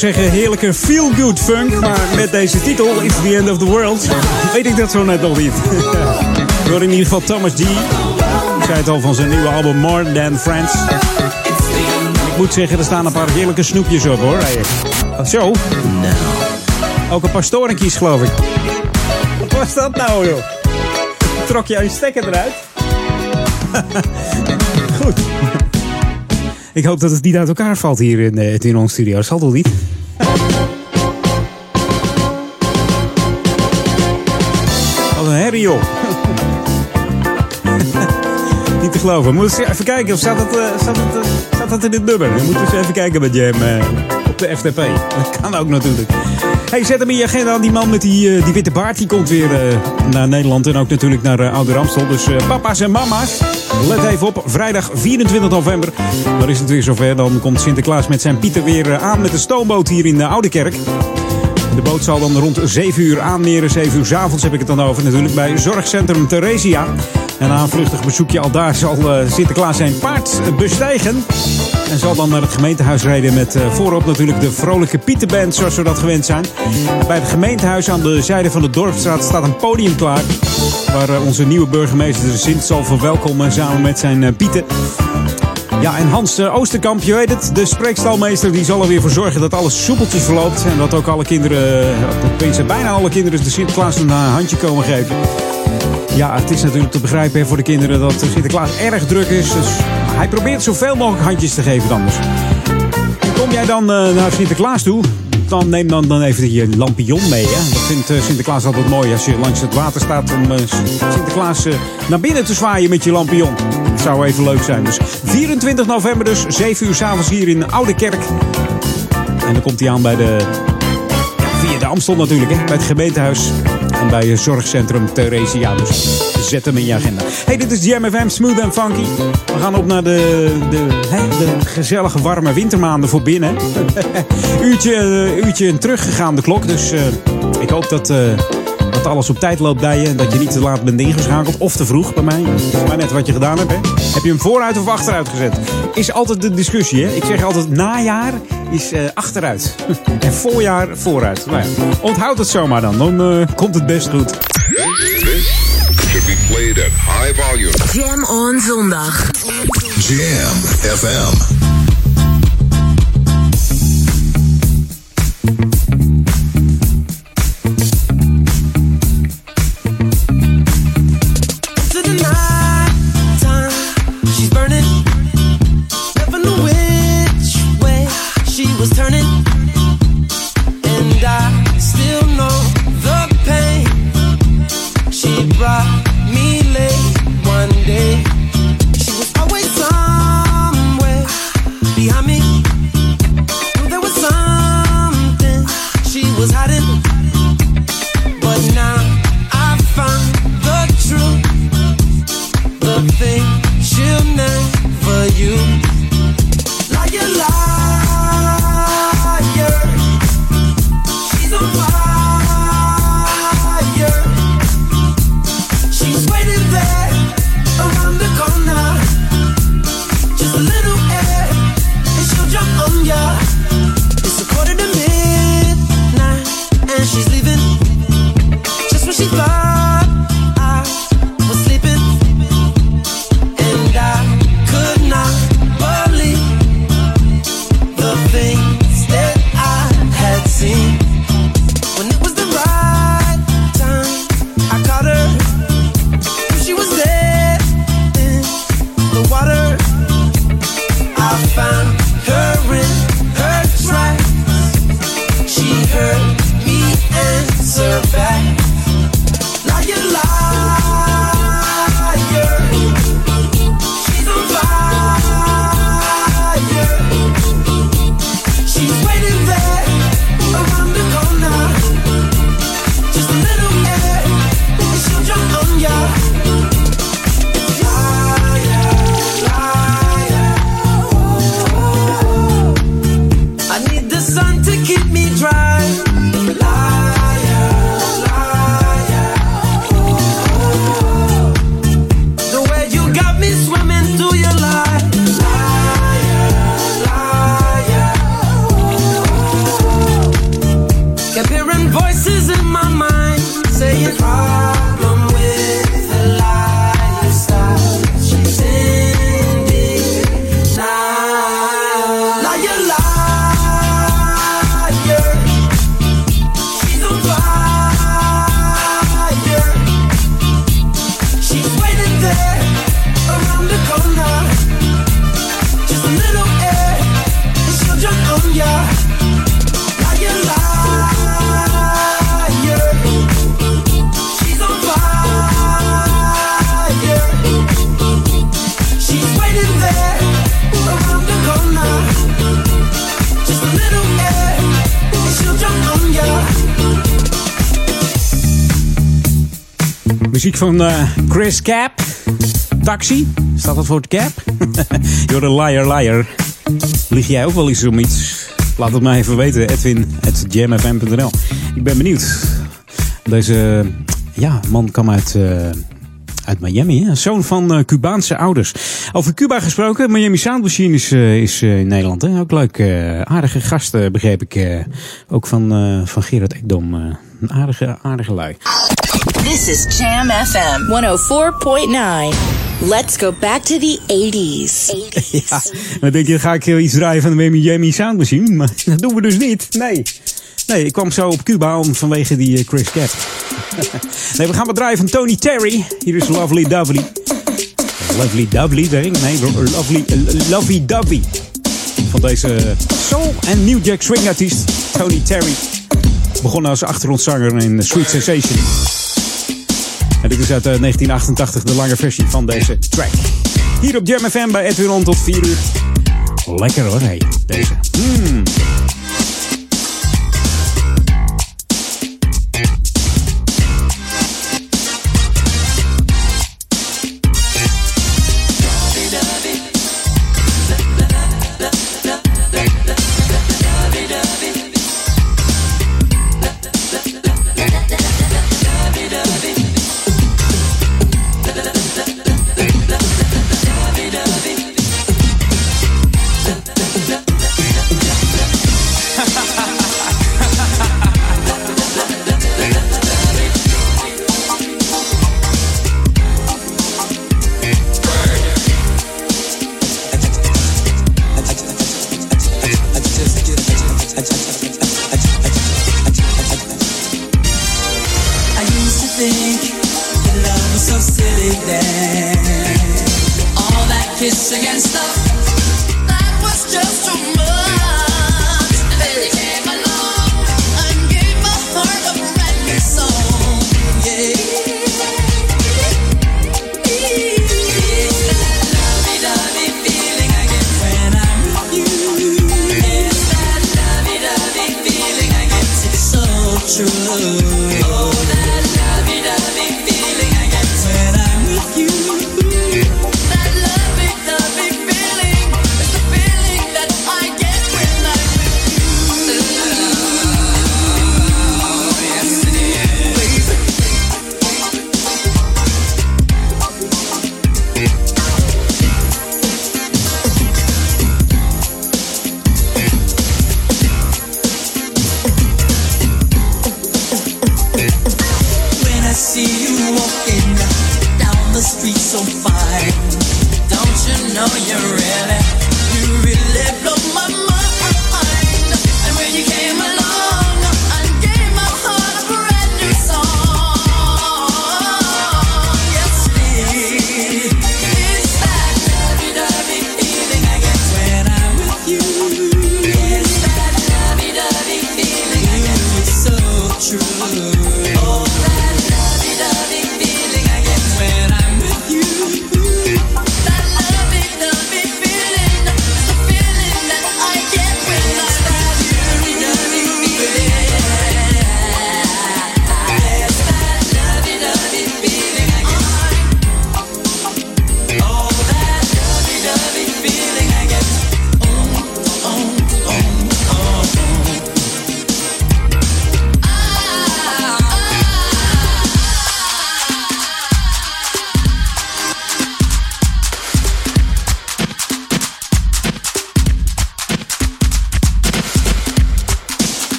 Wou zeggen heerlijke feel-good funk. Maar met deze titel, It's the End of the World, weet ik dat zo net nog niet. <laughs> Door in ieder geval Thomas D. Ik zei het al van zijn nieuwe album More Than Friends. Ik moet zeggen, er staan een paar heerlijke snoepjes op hoor. Zo? Nou. Ook een paar storenkies geloof ik. Wat was dat nou joh? Trok jij je stekker eruit? <laughs> Goed. Ik hoop dat het niet uit elkaar valt hier in, eh, in ons studio. Dat zal toch niet? <laughs> niet te geloven. Moet eens even kijken of staat het, eh, staat eh, staat het in dit nummer. Dan moeten eens even kijken met Jam eh, op de FTP. <laughs> Dat kan ook natuurlijk. Hey, zet hem in je agenda. Die man met die, die witte baard die komt weer naar Nederland. En ook natuurlijk naar uh, Oude Ramstel. Dus papa's en mama's, let even op. Vrijdag 24 november. Dan is het weer zover. Dan komt Sinterklaas met zijn Pieter weer aan met de stoomboot hier in de Oude Kerk. De boot zal dan rond 7 uur aanmeren. 7 uur 's avonds heb ik het dan over natuurlijk. Bij Zorgcentrum Theresia. En na een vluchtig bezoekje al daar zal eh, Sinterklaas zijn paard bestijgen. En zal dan naar het gemeentehuis rijden met eh, voorop natuurlijk de vrolijke Pieterband zoals we dat gewend zijn. Bij het gemeentehuis aan de zijde van de Dorpstraat staat een podium klaar. Waar eh, onze nieuwe burgemeester de Sint zal verwelkomen samen met zijn Pieten. Ja, en Hans eh, Oosterkamp, je weet het, de spreekstalmeester, die zal er weer voor zorgen dat alles soepeltjes verloopt. En dat ook alle kinderen, eh, tenminste bijna alle kinderen, de Sinterklaas een eh, handje komen geven. Ja, het is natuurlijk te begrijpen voor de kinderen dat Sinterklaas erg druk is. Dus hij probeert zoveel mogelijk handjes te geven dan dus. Kom jij dan eh, naar Sinterklaas toe? Dan neem dan, dan even je lampion mee. Hè? Dat vindt eh, Sinterklaas altijd mooi als je langs het water staat om eh, Sinterklaas eh, naar binnen te zwaaien met je lampion. Dat zou even leuk zijn. Dus 24 november dus, 7 uur s'avonds hier in Oude Kerk. En dan komt hij aan bij de... Via de Amstel natuurlijk, hè? bij het gemeentehuis. En bij het zorgcentrum Theresia. Dus zet hem in je agenda. Hey, dit is Jam FM, Smooth and Funky. We gaan op naar de, de gezellige warme wintermaanden voor binnen. <laughs> uurtje, eh, uurtje teruggegaan de klok. Dus eh, ik hoop dat, eh, dat alles op tijd loopt bij je. En dat je niet te laat bent ingeschakeld. Of te vroeg bij mij. Dat is maar net wat je gedaan hebt. Hè? Heb je hem vooruit of achteruit gezet? Is altijd de discussie. Hè? Ik zeg altijd najaar is eh, achteruit. <laughs> en voorjaar vooruit. Nou ja, onthoud het zomaar dan. Dan eh, komt het best goed. This should be played at high volume. Jam on zondag. Jam FM. Van eh, Chris Cap. Taxi. Staat dat voor het cap? <laughs> You're a liar, liar. Lieg jij ook wel eens om iets? Laat het mij even weten. Edwin.jamfm.nl Ik ben benieuwd. Deze ja, man kwam uit, eh, uit Miami. Hè? Zoon van eh, Cubaanse ouders. Over Cuba gesproken. Miami Sound Machine is, is in Nederland. Hè? Ook leuk. aardige gasten begreep ik. ook van, van Gerard Ekdom. een aardige, aardige lui. This is Jam FM 104.9. Let's go back to the 80s. <laughs> Ja, dan denk je, dan ga ik eh, iets draaien van de Miami Sound Machine. Maar <laughs> dat doen we dus niet. Nee. Nee, ik kwam zo op Cuba om vanwege die eh, Chris Cat. <laughs> nee, we gaan wat draaien van Tony Terry. Hier is Lovely Dovely. Lovely Dovely, denk ik. Nee, Lovely, eh, Lovey Dovey. Van deze soul en New Jack Swing artiest Tony Terry. Begonnen als achtergrondzanger in Sweet Sensation. En dit is uit eh, 1988 de lange versie van deze track. Hier op Jam bij Edwin On tot 4 uur. Lekker hoor, hey, deze. Mm.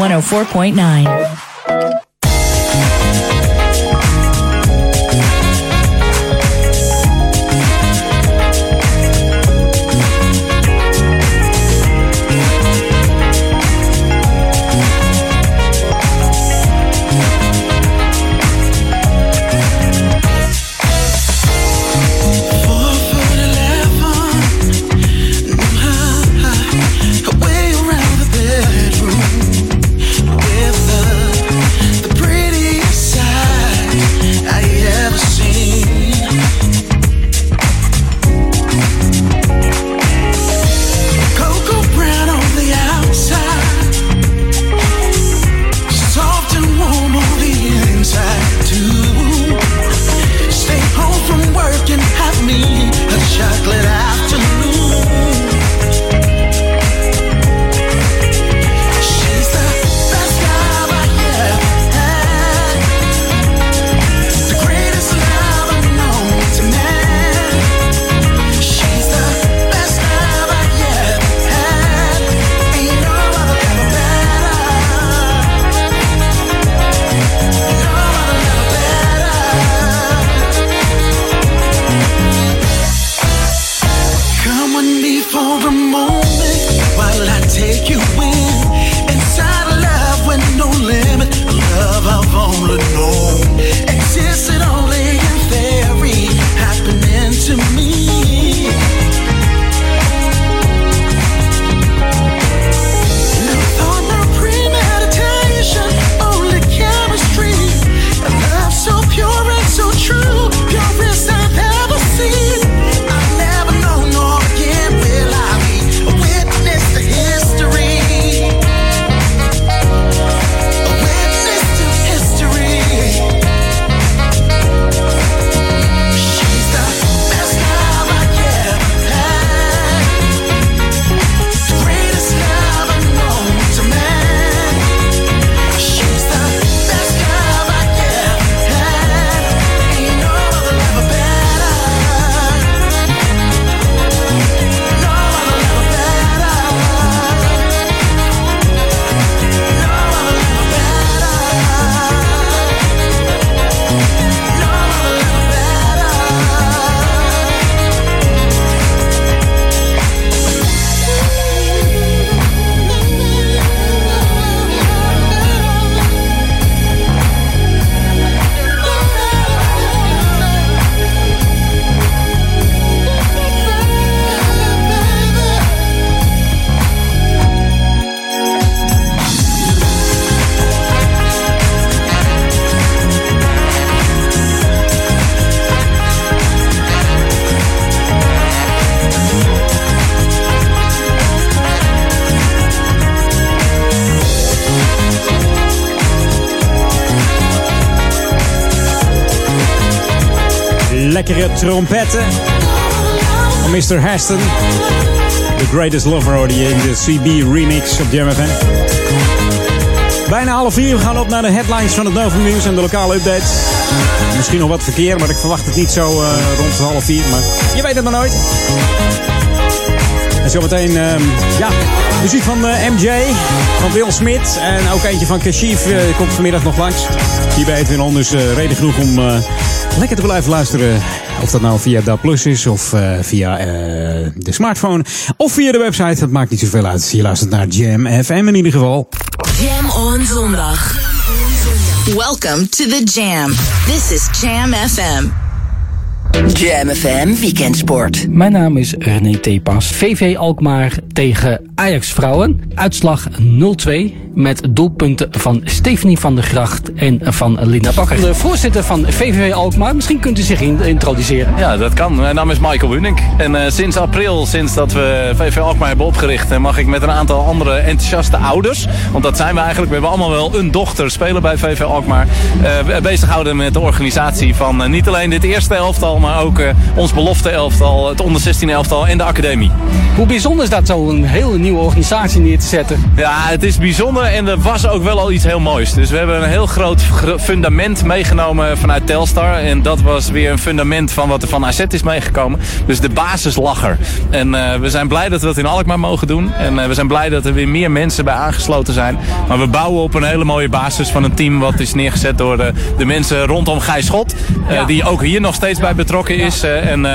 104.9. trompetten van Mr. Heston. The Greatest Lover hoorde je in de CB remix op Jam FM. Bijna half vier. We gaan op naar de headlines van het Novum Nieuws en de lokale updates. Misschien nog wat verkeer, maar ik verwacht het niet zo eh, rond half vier. Maar je weet het maar nooit. En zometeen, ehm, ja, muziek van eh, MJ, van Will Smith. En ook eentje van Kashif eh, komt vanmiddag nog langs. Hier bij Edwin eh, reden genoeg om lekker te blijven luisteren. Of dat nou via Da Plus is, of eh, via eh, de smartphone, of via de website. Dat maakt niet zoveel uit. Je luistert naar Jam FM in ieder geval. Jam on zondag. Welcome to the Jam. This is Jam FM. Jam FM Weekendsport. Mijn naam is René Tepas. VV Alkmaar tegen Ajax Vrouwen. Uitslag 0-2 met doelpunten van Stephanie van der Gracht en van Linda Bakker. De voorzitter van VV Alkmaar, misschien kunt u zich in- introduceren. Ja, dat kan. Mijn naam is Michael Bunning. En eh, sinds april, sinds dat we VV Alkmaar hebben opgericht... eh, mag ik met een aantal andere enthousiaste ouders... want dat zijn we eigenlijk, we hebben allemaal wel een dochter spelen bij VV Alkmaar... eh bezighouden met de organisatie van niet alleen dit eerste elftal... maar ook ons belofte elftal, het onder 16 elftal en de academie. Hoe bijzonder is dat zo een hele nieuwe organisatie neer te zetten. Ja, het is bijzonder en er was ook wel al iets heel moois. Dus we hebben een heel groot gr- fundament meegenomen vanuit Telstar. En dat was weer een fundament van wat er van AZ is meegekomen. Dus de basis lag er. En eh, we zijn blij dat we dat in Alkmaar mogen doen. En eh, we zijn blij dat er weer meer mensen bij aangesloten zijn. Maar we bouwen op een hele mooie basis van een team wat is neergezet door de, de mensen rondom Gijs Schot. eh, Die ook hier nog steeds bij betrokken is. en,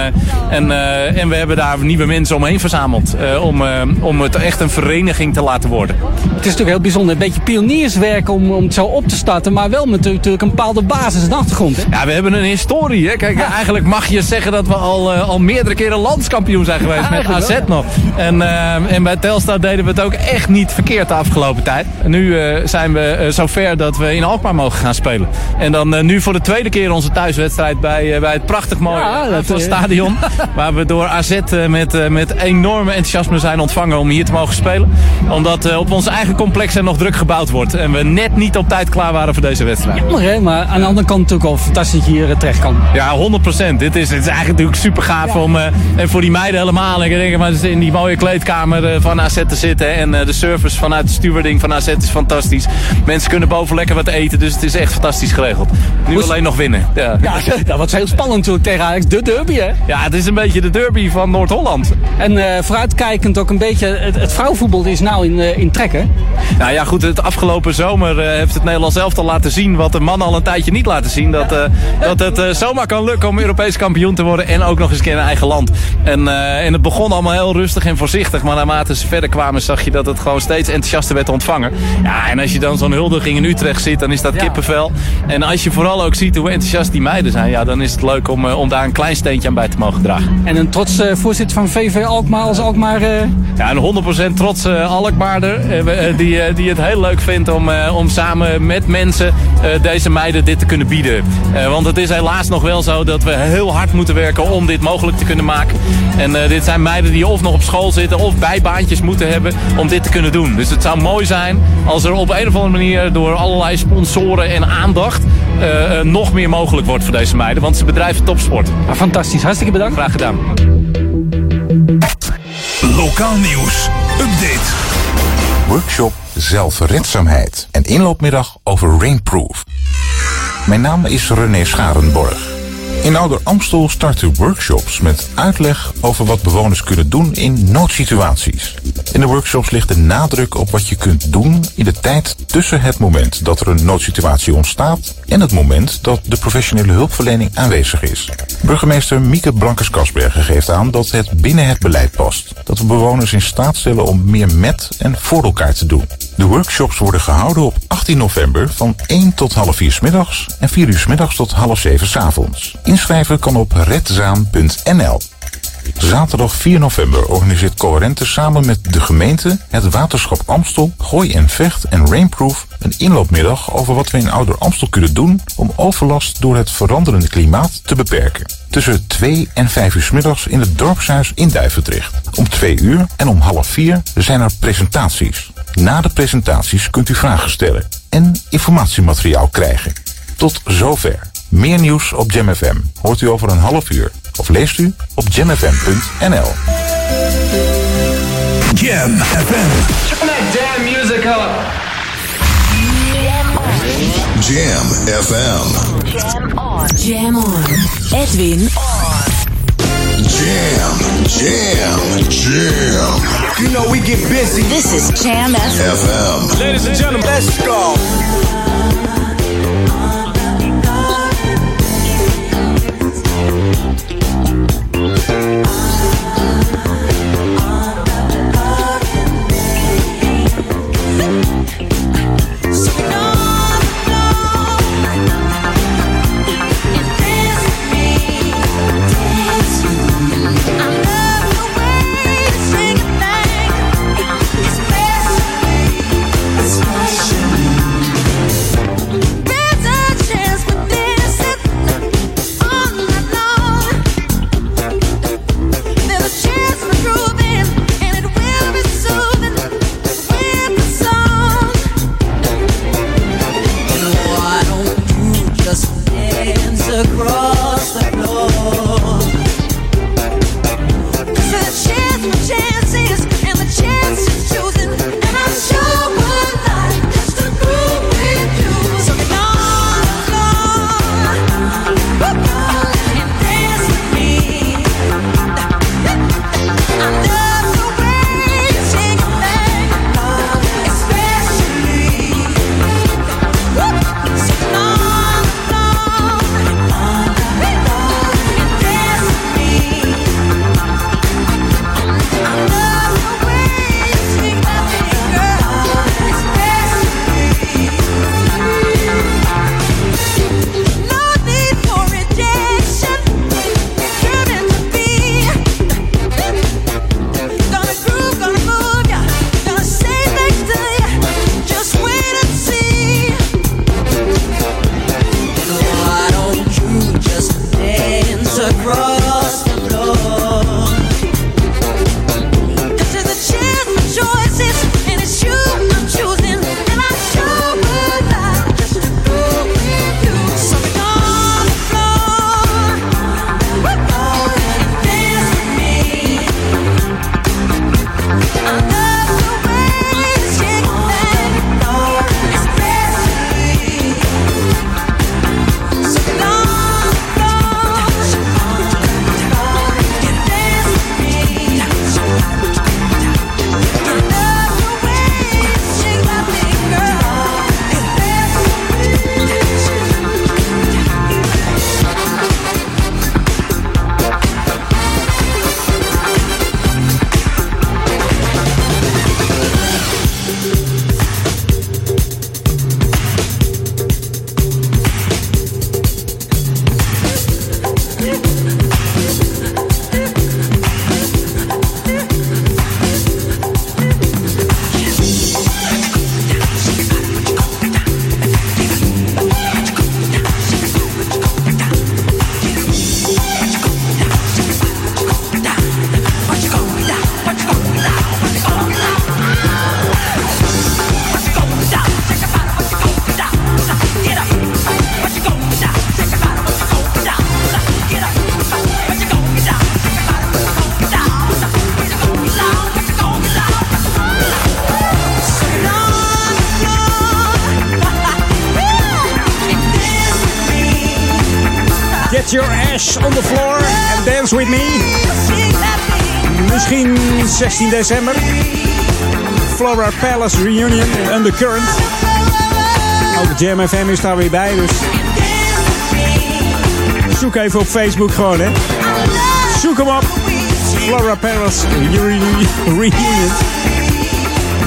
en, en we hebben daar nieuwe mensen omheen verzameld. om, om het echt een vereniging te laten worden. Het is natuurlijk heel bijzonder. Een beetje pionierswerk om, om het zo op te starten. Maar wel met natuurlijk een bepaalde basis en achtergrond. Hè? Ja, we hebben een historie. Hè? Kijk, eigenlijk mag je zeggen dat we al, eh, al meerdere keren landskampioen zijn geweest. Ja, met AZ wel, nog. En, eh, en bij Telstar deden we het ook echt niet verkeerd de afgelopen tijd. En nu eh, zijn we zover dat we in Alkmaar mogen gaan spelen. En dan nu voor de tweede keer onze thuiswedstrijd bij, bij het prachtig mooie stadion. <laughs> waar we door AZ met, met enorme enthousiasme zijn ontvangen om hier te mogen spelen. Omdat op ons eigen complex er nog druk gebouwd wordt. En we net niet op tijd klaar waren voor deze wedstrijd. Jammer hè, maar aan de andere kant natuurlijk wel fantastisch dat je hier eh, terecht kan. Ja, 100%. Dit is, dit is eigenlijk natuurlijk super gaaf om. eh, en voor die meiden helemaal. Ik denk maar in die mooie kleedkamer eh, van AZ te zitten. En de service vanuit de stewarding van AZ is fantastisch. Mensen kunnen boven lekker wat eten. Dus het is echt fantastisch geregeld. Nu alleen nog winnen. Ja. <laughs> Ja, dat was heel spannend natuurlijk tegen Ajax. De derby hè. ja, het is een beetje de derby van Noord-Holland. En vooruitkijkend ook een beetje, het, het vrouwenvoetbal is nou in, in trek hè. Nou ja, goed, het afgelopen zomer eh, heeft het Nederlands elftal laten zien wat de mannen al een tijdje niet laten zien. Dat, eh, dat het eh, zomaar kan lukken om Europees kampioen te worden en ook nog eens een keer in eigen land. En, en het begon allemaal heel rustig en voorzichtig, maar naarmate ze verder kwamen zag je dat het gewoon steeds enthousiaster werd ontvangen. Ja, en als je dan zo'n huldiging in Utrecht ziet, dan is dat kippenvel. En als je vooral ook ziet hoe enthousiast die meiden zijn, ja, dan is het leuk om, om daar een klein steentje aan bij te mogen dragen. En een trots voorzitter van VV Alkmaar als Alkmaar... Ja, een 100% trotse Alkmaarder die, eh, die het heel leuk vindt om, eh, om samen met mensen eh, deze meiden dit te kunnen bieden. Eh, want het is helaas nog wel zo dat we heel hard moeten werken om dit mogelijk te kunnen maken. En eh, dit zijn meiden die of nog op school zitten of bijbaantjes moeten hebben om dit te kunnen doen. Dus het zou mooi zijn als er op een of andere manier door allerlei sponsoren en aandacht nog meer mogelijk wordt voor deze meiden. Want ze bedrijven topsport. Ah, fantastisch, hartstikke bedankt. Graag gedaan. Lokaal nieuws. Update. Workshop Zelfredzaamheid en inloopmiddag over Rainproof. Mijn naam is René Scharenborg. In Ouder Amstel starten workshops met uitleg over wat bewoners kunnen doen in noodsituaties. In de workshops ligt de nadruk op wat je kunt doen in de tijd tussen het moment dat er een noodsituatie ontstaat en het moment dat de professionele hulpverlening aanwezig is. Burgemeester Mieke Blankers-Kasbergen geeft aan dat het binnen het beleid past. Dat we bewoners in staat stellen om meer met en voor elkaar te doen. De workshops worden gehouden op 18 november van 1 tot half 4 's middags en 4 uur 's middags tot half 7 's avonds. Inschrijven kan op redzaam.nl. Zaterdag 4 november organiseert Coherente samen met de gemeente, het waterschap Amstel, Gooi en Vecht en Rainproof een inloopmiddag over wat we in Ouder Amstel kunnen doen om overlast door het veranderende klimaat te beperken. Tussen 2 en 5 uur 's middags in het dorpshuis in Duivendrecht. Om 2 uur en om half 4 zijn er presentaties. Na de presentaties kunt u vragen stellen en informatiemateriaal krijgen. Tot zover. Meer nieuws op JamFM hoort u over een half uur of leest u op jamfm.nl. Jam FM. Turn that damn music up. Jam FM. Jam on. Edwin Jam, jam, jam. You know we get busy. This is Jam FM. FM. Ladies and gentlemen, let's go. 16 december. Flora Palace Reunion in Undercurrent. Ook Jam FM is daar weer bij, dus... Zoek even op Facebook gewoon, hè. Zoek hem op. Flora Palace Reunion. Reunion.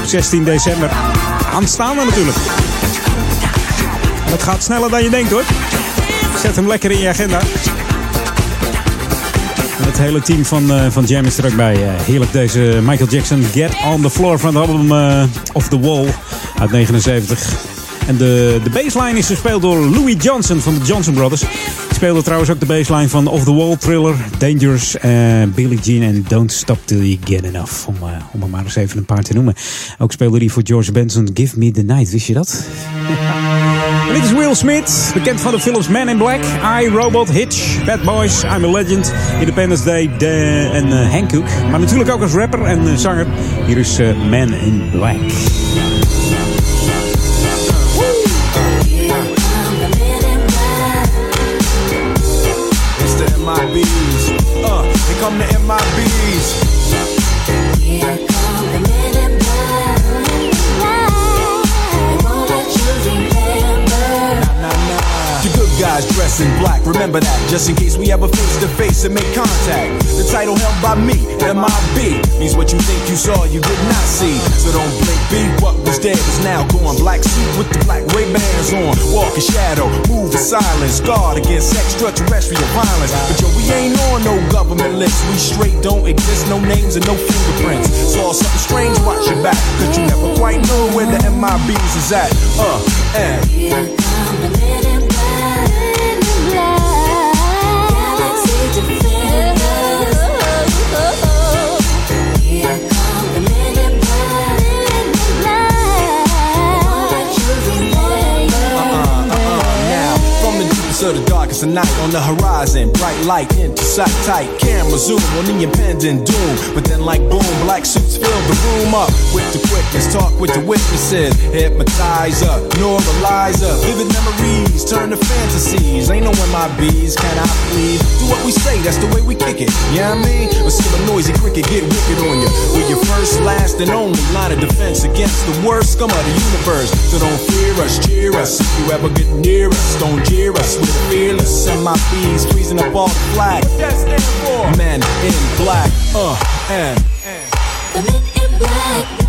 16 december. Aanstaande natuurlijk. Het gaat sneller dan je denkt, hoor. Zet hem lekker in je agenda. Het hele team van, eh, van Jam is er ook bij. Eh, heerlijk deze Michael Jackson Get on the Floor van het album eh, Off the Wall uit 79. En de, de baseline is gespeeld door Louis Johnson van de Johnson Brothers. Die speelde trouwens ook de baseline van Off the Wall, Thriller, Dangerous, Billie Jean en Don't Stop Till You Get Enough. Om, om er maar eens even een paar te noemen. Ook speelde hij voor George Benson Give Me the Night. Wist je dat? <laughs> Dit is Will Smith, bekend van de films Man in Black, I, Robot, Hitch, Bad Boys, I'm a Legend, Independence Day en uh, Hankook. Maar natuurlijk ook als rapper en uh, zanger. Hier is uh, Man in Black. It's the MIBs. Come MIBs. Guys dress in black. Remember that, just in case we ever face to face and make contact. The title held by me, MIB, means what you think you saw, you did not see. So don't blink, be what was dead is now gone. Black suit with the black Ray Bans on. Walk in shadow, move in silence. Guard against extraterrestrial violence. But yo, we ain't on no government list. We straight don't exist, no names and no fingerprints. Saw something strange, watch your back. Cause you never quite know where the MIBs is at. Uh, and. Come the darkest of night on the horizon. Bright light into sight tight. Camera zoom on the impending doom. But then, like boom, black suits fill the room up with the quickness. Talk with the witnesses. hypnotize up, Hypnotizer, normalizer. Vivid memories turn to fantasies. Ain't no MIBs, can I please? Do what we say, that's the way we kick it. Yeah, you know I mean? But still a noisy cricket get wicked on you. We're your first, last, and only line of defense against the worst scum of the universe. So don't fear us, cheer us. If you ever get near us, don't jeer us. We're fearless. And my bees freezing up all the flag. Men in black. Uh, and. The men in black.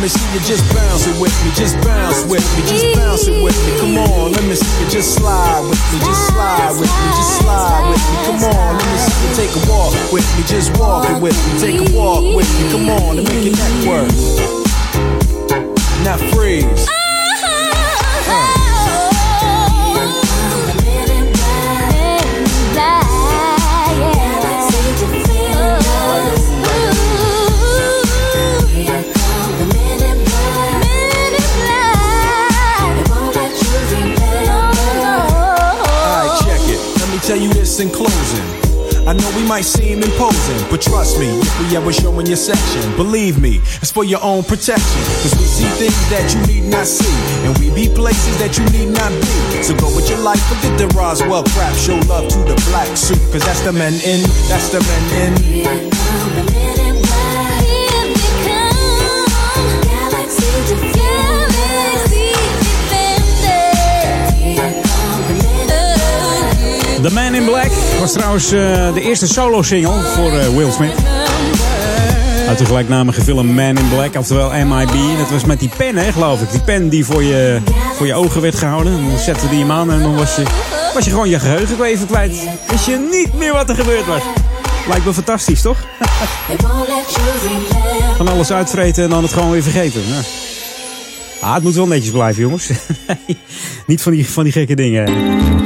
Let me see you just bounce it with me, just bounce with me, just bounce it with me. Come on, let me see you just slide with me, just slide with me, just slide with me. Come on, let me see you take a walk with me, just walk it with me, take a walk with me. Come on, and make your neck work. Now freeze. In closing. I know we might seem imposing, but trust me, if we ever show in your section, believe me, it's for your own protection. Cause we see things that you need not see, and we be places that you need not be. So go with your life, forget the Roswell crap, show love to the black suit, cause that's the men in, that's the men in. The Man in Black was trouwens uh, de eerste solo-single voor uh, Will Smith. Uit de gelijknamige film Man in Black, oftewel MIB. Dat was met die pen, hè, geloof ik. Die pen die voor je, voor je ogen werd gehouden. Dan zette die hem aan en dan was je, was je gewoon je geheugen even kwijt. Wist je niet meer wat er gebeurd was. Lijkt me fantastisch, toch? <laughs> Van alles uitvreten en dan het gewoon weer vergeten. Ja. Ah, het moet wel netjes blijven, jongens. <laughs> niet van die, van die gekke dingen.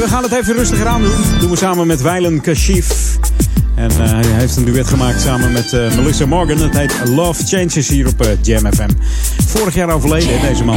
We gaan het even rustiger aan doen. Dat doen we samen met Weilen Kashif. En eh, hij heeft een duet gemaakt samen met eh, Melissa Morgan. Het heet Love Changes hier op eh, Jam FM. Vorig jaar overleden, deze man.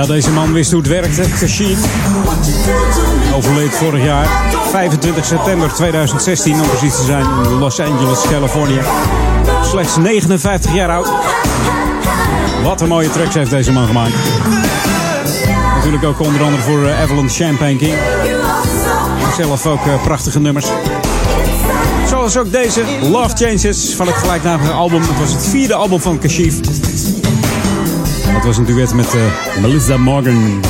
Ja, deze man wist hoe het werkte. Kashif. Overleed vorig jaar. 25 september 2016 om precies te zijn in Los Angeles, Californië. Slechts 59 jaar oud. Wat een mooie tracks heeft deze man gemaakt. Natuurlijk ook onder andere voor eh, Avalon Champagne King. Zelf ook eh, prachtige nummers. Zoals ook deze, Love Changes van het gelijknamige album. Het was het vierde album van Kashif. Het was een duet met eh, Melissa Morgan.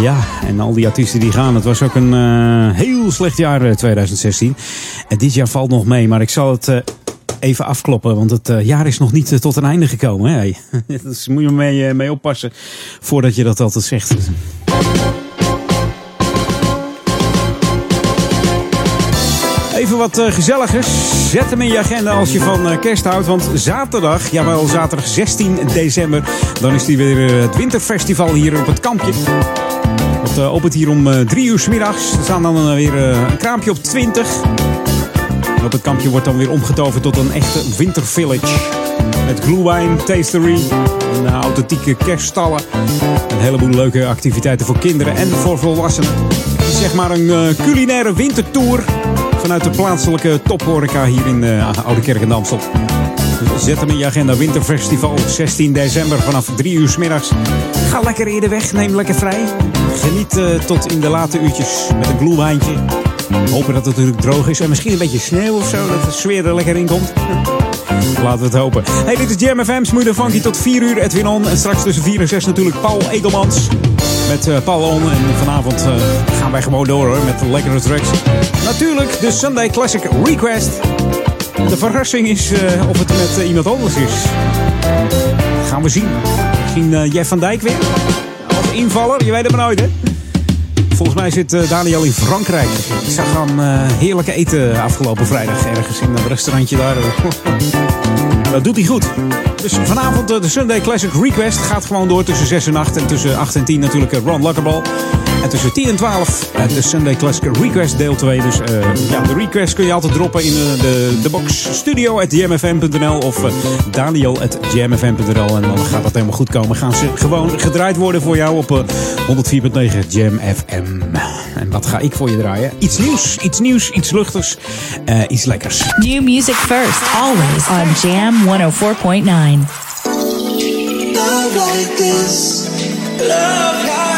Ja, en al die artiesten die gaan. Het was ook een eh, heel slecht jaar eh, 2016. En dit jaar valt nog mee, maar ik zal het eh, even afkloppen, want het eh, jaar is nog niet eh, tot een einde gekomen. Hè? <laughs> dus moet je mee, eh, mee oppassen voordat je dat altijd zegt. Even wat eh, gezelligers. Zet hem in je agenda als je van eh, kerst houdt. Want zaterdag, jawel, zaterdag 16 december, dan is die weer eh, het winterfestival hier op het kampje. Eh, opent hier om drie uur 's middags. Er staan dan weer een kraampje op 20. En op het kampje wordt dan weer omgetoverd tot een echte wintervillage. Met glühwein, tastery en eh, authentieke kerststallen. Een heleboel leuke activiteiten voor kinderen en voor volwassenen. Zeg maar een culinaire wintertour vanuit de plaatselijke tophoreca hier in eh, Oude Kerk en Amstel. Dus zet hem in je agenda. Winterfestival 16 december vanaf 3 uur 's middags. Ga lekker eerder weg, neem lekker vrij. Geniet eh, tot in de late uurtjes met een gloewijntje. Hopen dat het natuurlijk droog is en misschien een beetje sneeuw of zo, dat de sfeer er lekker in komt. <laughs> Laten we het hopen. Hey, dit is Jam FM, Smooth Funky tot 4 uur. Edwin On. En straks tussen 4 en 6 natuurlijk Paul Edelmans. Met eh, Paul On. En vanavond eh, gaan wij gewoon door hoor, met lekkere tracks. Natuurlijk de Sunday Classic Request. De verrassing is eh, of het met iemand anders is. Gaan we zien. Misschien Jeff van Dijk weer. Als invaller, je weet het maar nooit hè. Volgens mij zit eh, Daniel in Frankrijk. Ik zag hem eh, heerlijk eten afgelopen vrijdag ergens in een restaurantje daar. <laughs> Dat doet hij goed. Dus vanavond eh, de Sunday Classic Request gaat gewoon door tussen 6 en 8. En tussen 8 en 10 natuurlijk eh, Ron Lukkerball. En tussen 10 en 12 eh, de Sunday Classic Request deel 2. Dus ja, de request kun je altijd droppen in de, de box studio at jmfm.nl of uh, daniel at jmfm.nl. En dan gaat dat helemaal goed komen. Gaan ze gewoon gedraaid worden voor jou op uh, 104.9 Jam FM. En wat ga ik voor je draaien? Iets nieuws, iets nieuws, iets luchtigs, iets lekkers. New music first, always on Jam 104.9. Love like this, love like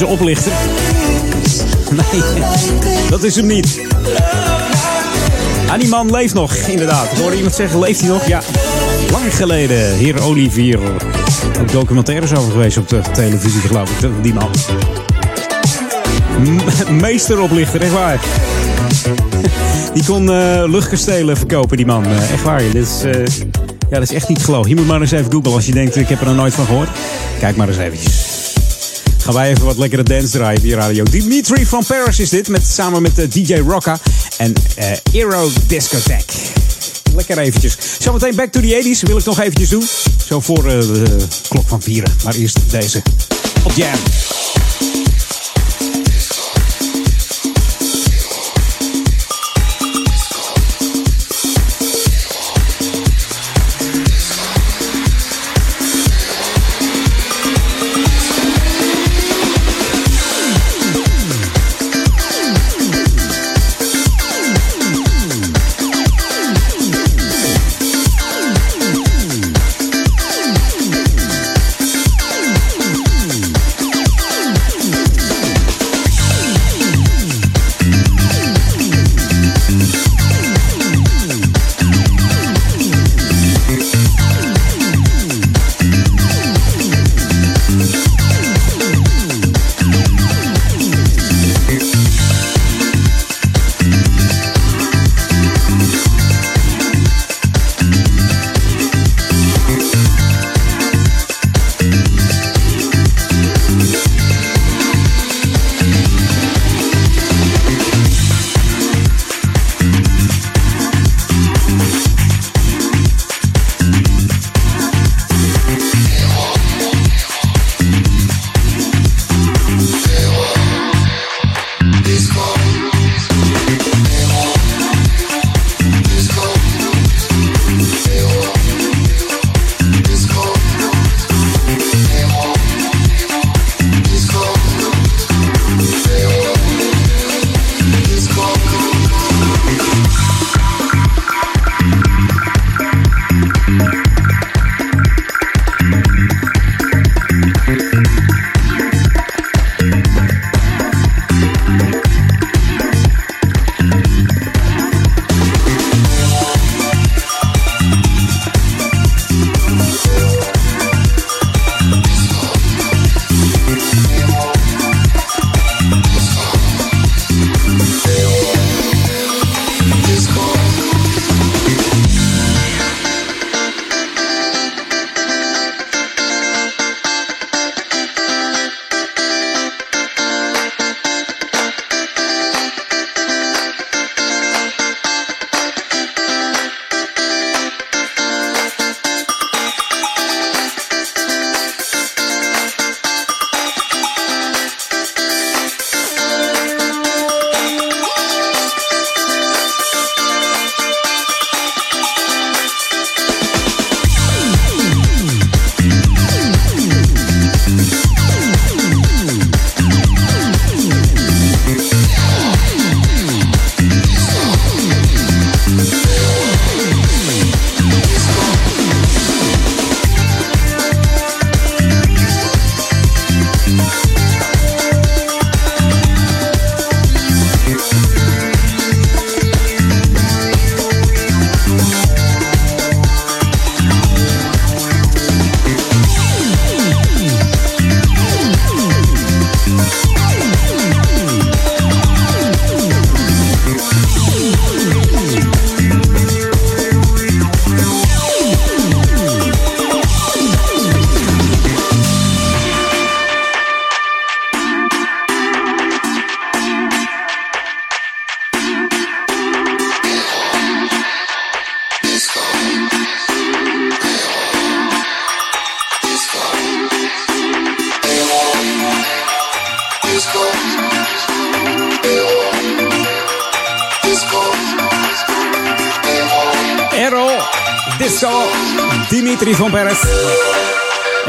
Nederlandse oplichter. Nee, dat is hem niet. Ah, die man leeft nog, inderdaad. Ik hoorde iemand zeggen, leeft hij nog? Ja, Lang geleden. Heer Olivier. Ook documentaires over geweest op de televisie, geloof ik. Die man. M- Meesteroplichter, echt waar. <laughs> Die kon eh, luchtkastelen verkopen, die man. Eh, echt waar. Dit eh, ja, dat is echt niet geloven. Je moet maar eens even googlen als je denkt, ik heb er nog nooit van gehoord. Kijk maar eens eventjes. Gaan wij even wat lekkere dance draaien je radio. Dimitri van Paris is dit, met, samen met eh, DJ Rocka en eh Aero Discotheque. Lekker eventjes. Zometeen back to the 80s wil ik nog eventjes doen. Zo voor eh, de klok van vieren. Maar eerst deze. Op Jam.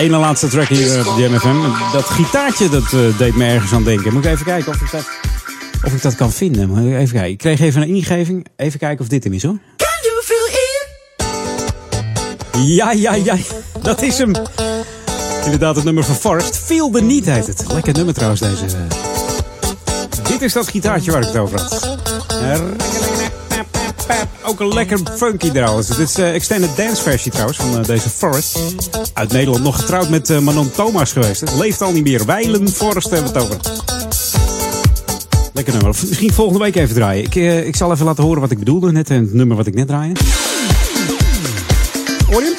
Ene laatste track hier op Jam FM. Dat gitaartje dat eh, deed me ergens aan denken. Moet ik even kijken of ik dat, of ik dat kan vinden. Moet ik Even kijken. Ik kreeg even een ingeving. Even kijken of dit hem is hoor. Ja, ja, ja. Dat is hem. Inderdaad, het nummer van Forrest. Feel the Need heet het. Lekker nummer trouwens, deze. Dit is dat gitaartje waar ik het over had. Ook een lekker funky trouwens. Dit is de extended dance versie trouwens van eh, deze Forrest. Uit Nederland nog getrouwd met eh, Manon Thomas geweest. Leeft al niet meer. Weilen Forrest hebben het over. Lekker nummer. Misschien volgende week even draaien. Ik, eh, ik zal even laten horen wat ik bedoelde. Net eh, het nummer wat ik net draaide. Hoor je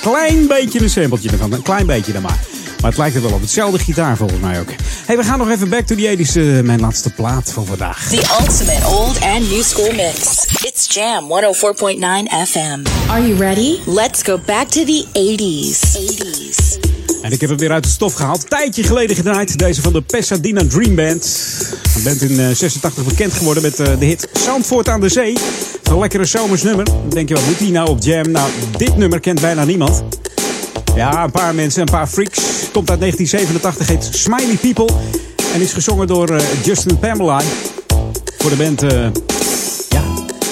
klein beetje een sampletje ervan. Een klein beetje dan maar. Maar het lijkt er wel op. Hetzelfde gitaar volgens mij ook. Hey, we gaan nog even back to the 80s. eh, mijn laatste plaat van vandaag. The ultimate old and new school mix. It's Jam 104.9 FM. Are you ready? Let's go back to the 80s. 80s. En ik heb hem weer uit de stof gehaald. Tijdje geleden gedraaid. Deze van de Pasadena Dream Band. Een band in eh, 86 bekend geworden met eh, de hit Zandvoort aan de Zee. Een lekkere zomers nummer. Dan denk je, wat moet die nou op Jam? Nou, dit nummer kent bijna niemand. Ja, een paar mensen, een paar freaks. Komt uit 1987, heet Smiley People. En is gezongen door eh, Justin Pamela. Voor de band, eh, ja,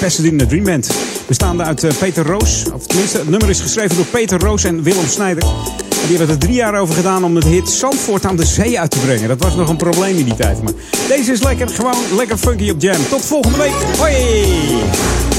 Pasadena Dream Band. Bestaande uit eh, Peter Roos. Of tenminste, het nummer is geschreven door Peter Roos en Willem Snijder. En die hebben er drie jaar over gedaan om het hit Zandvoort aan de Zee uit te brengen. Dat was nog een probleem in die tijd. Maar deze is lekker, gewoon lekker funky op Jam. Tot volgende week. Hoi!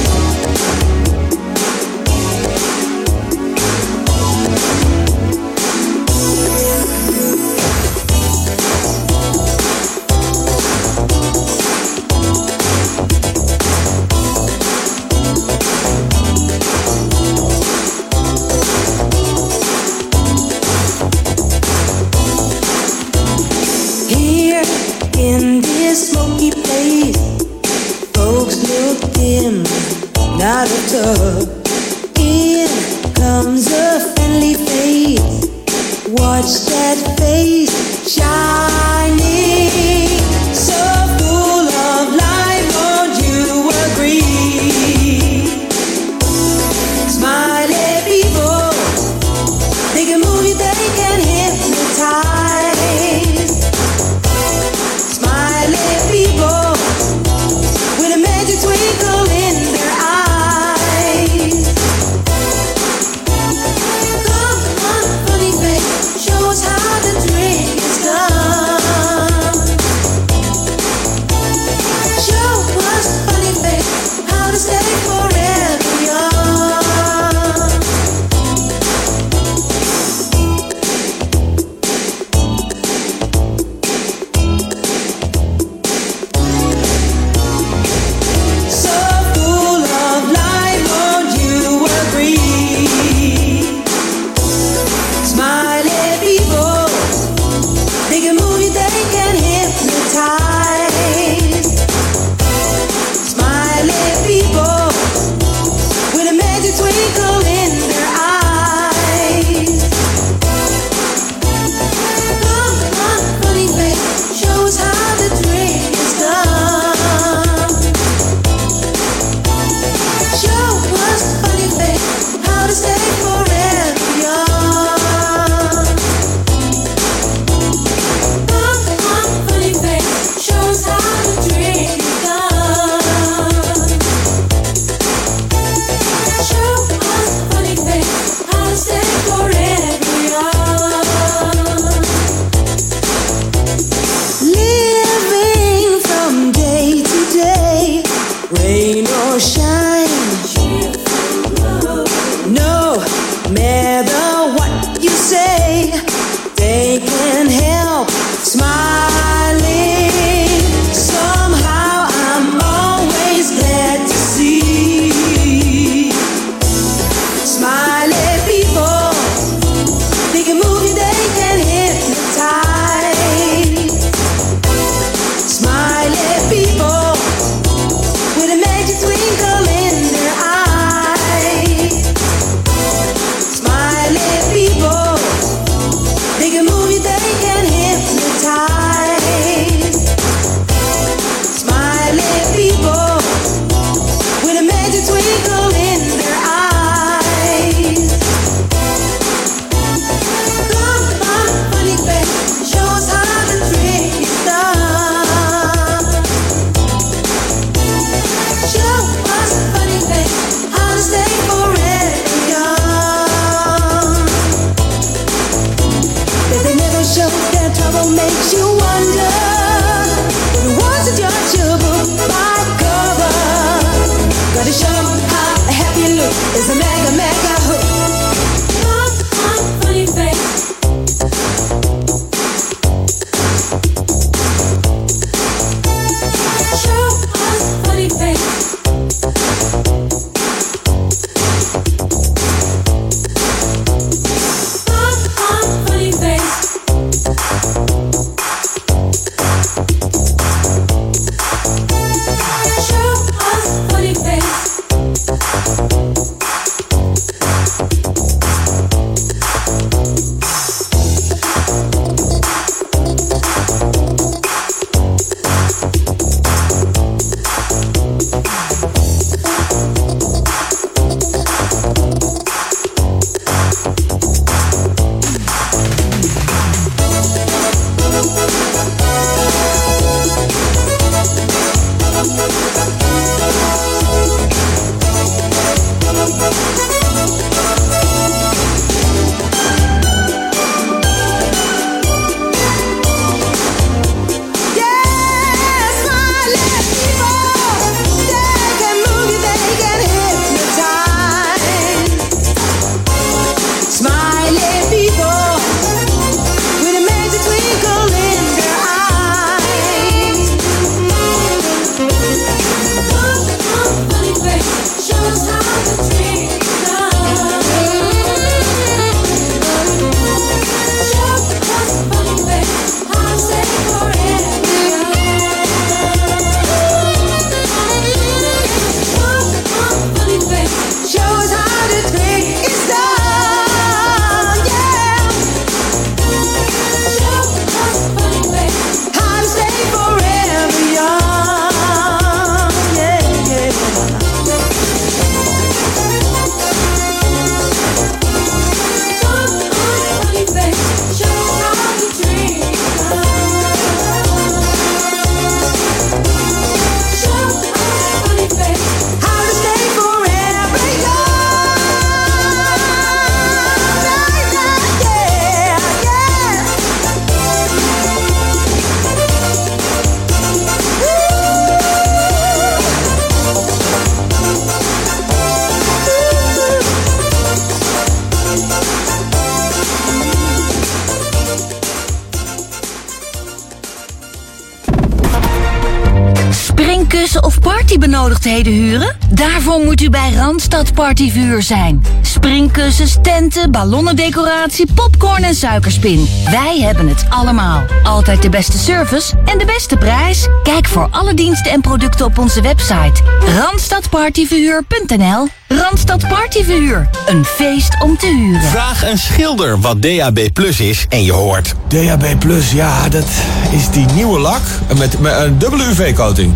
Huren? Daarvoor moet u bij Randstad Partyvuur zijn. Springkussens, tenten, ballonnendecoratie, popcorn en suikerspin. Wij hebben het allemaal. Altijd de beste service en de beste prijs. Kijk voor alle diensten en producten op onze website. Randstadpartyverhuur.nl Randstad Partyverhuur. Een feest om te huren. Vraag een schilder wat DAB Plus is en je hoort. DAB Plus, ja, dat is die nieuwe lak met, met een dubbele UV-coating?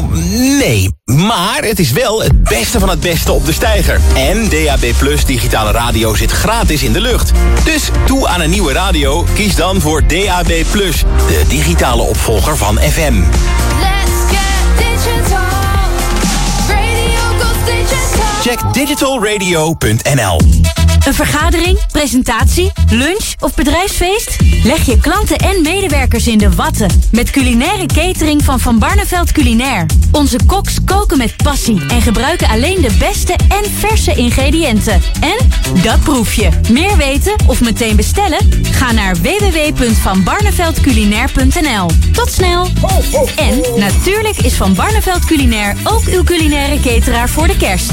Nou, nee. Maar het is wel het beste van het beste op de steiger. En DAB Plus digitale radio zit gratis in de lucht. Dus toe aan een nieuwe radio, kies dan voor DAB Plus, de digitale opvolger van FM. Check digitalradio.nl Een vergadering, presentatie, lunch of bedrijfsfeest? Leg je klanten en medewerkers in de watten met culinaire catering van Van Barneveld Culinair. Onze koks koken met passie en gebruiken alleen de beste en verse ingrediënten. En dat proef je. Meer weten of meteen bestellen? Ga naar www.vanbarneveldculinair.nl. Tot snel! En natuurlijk is Van Barneveld Culinair ook uw culinaire cateraar voor de kerst.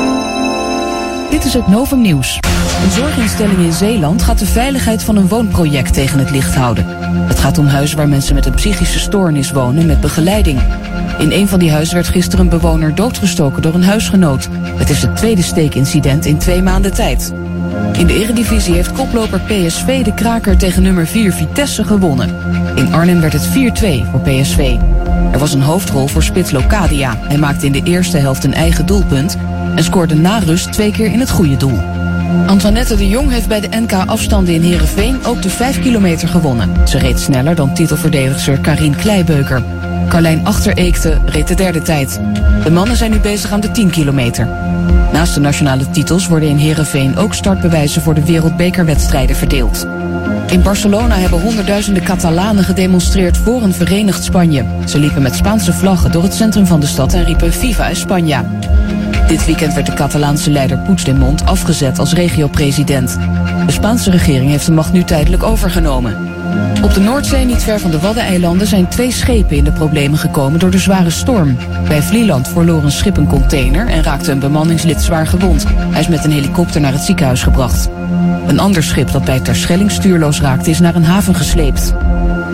Dit is het Novum Nieuws. Een zorginstelling in Zeeland gaat de veiligheid van een woonproject tegen het licht houden. Het gaat om huizen waar mensen met een psychische stoornis wonen met begeleiding. In een van die huizen werd gisteren een bewoner doodgestoken door een huisgenoot. Het is het tweede steekincident in twee maanden tijd. In de eredivisie heeft koploper PSV de kraker tegen nummer 4 Vitesse gewonnen. In Arnhem werd het 4-2 voor PSV. Er was een hoofdrol voor spits Locadia. Hij maakte in de eerste helft een eigen doelpunt en scoorde na rust twee keer in het goede doel. Antoinette de Jong heeft bij de NK afstanden in Heerenveen ook de 5 kilometer gewonnen. Ze reed sneller dan titelverdedigster Karin Kleibeuker. Carlijn Achtereekte reed de derde tijd. De mannen zijn nu bezig aan de 10 kilometer. Naast de nationale titels worden in Heerenveen ook startbewijzen voor de wereldbekerwedstrijden verdeeld. In Barcelona hebben honderdduizenden Catalanen gedemonstreerd voor een verenigd Spanje. Ze liepen met Spaanse vlaggen door het centrum van de stad en riepen Viva España. Dit weekend werd de Catalaanse leider Puigdemont afgezet als regio-president. De Spaanse regering heeft de macht nu tijdelijk overgenomen. Op de Noordzee, niet ver van de Waddeneilanden, zijn twee schepen in de problemen gekomen door de zware storm. Bij Vlieland verloor een schip een container en raakte een bemanningslid zwaar gewond. Hij is met een helikopter naar het ziekenhuis gebracht. Een ander schip dat bij Terschelling stuurloos raakte is naar een haven gesleept.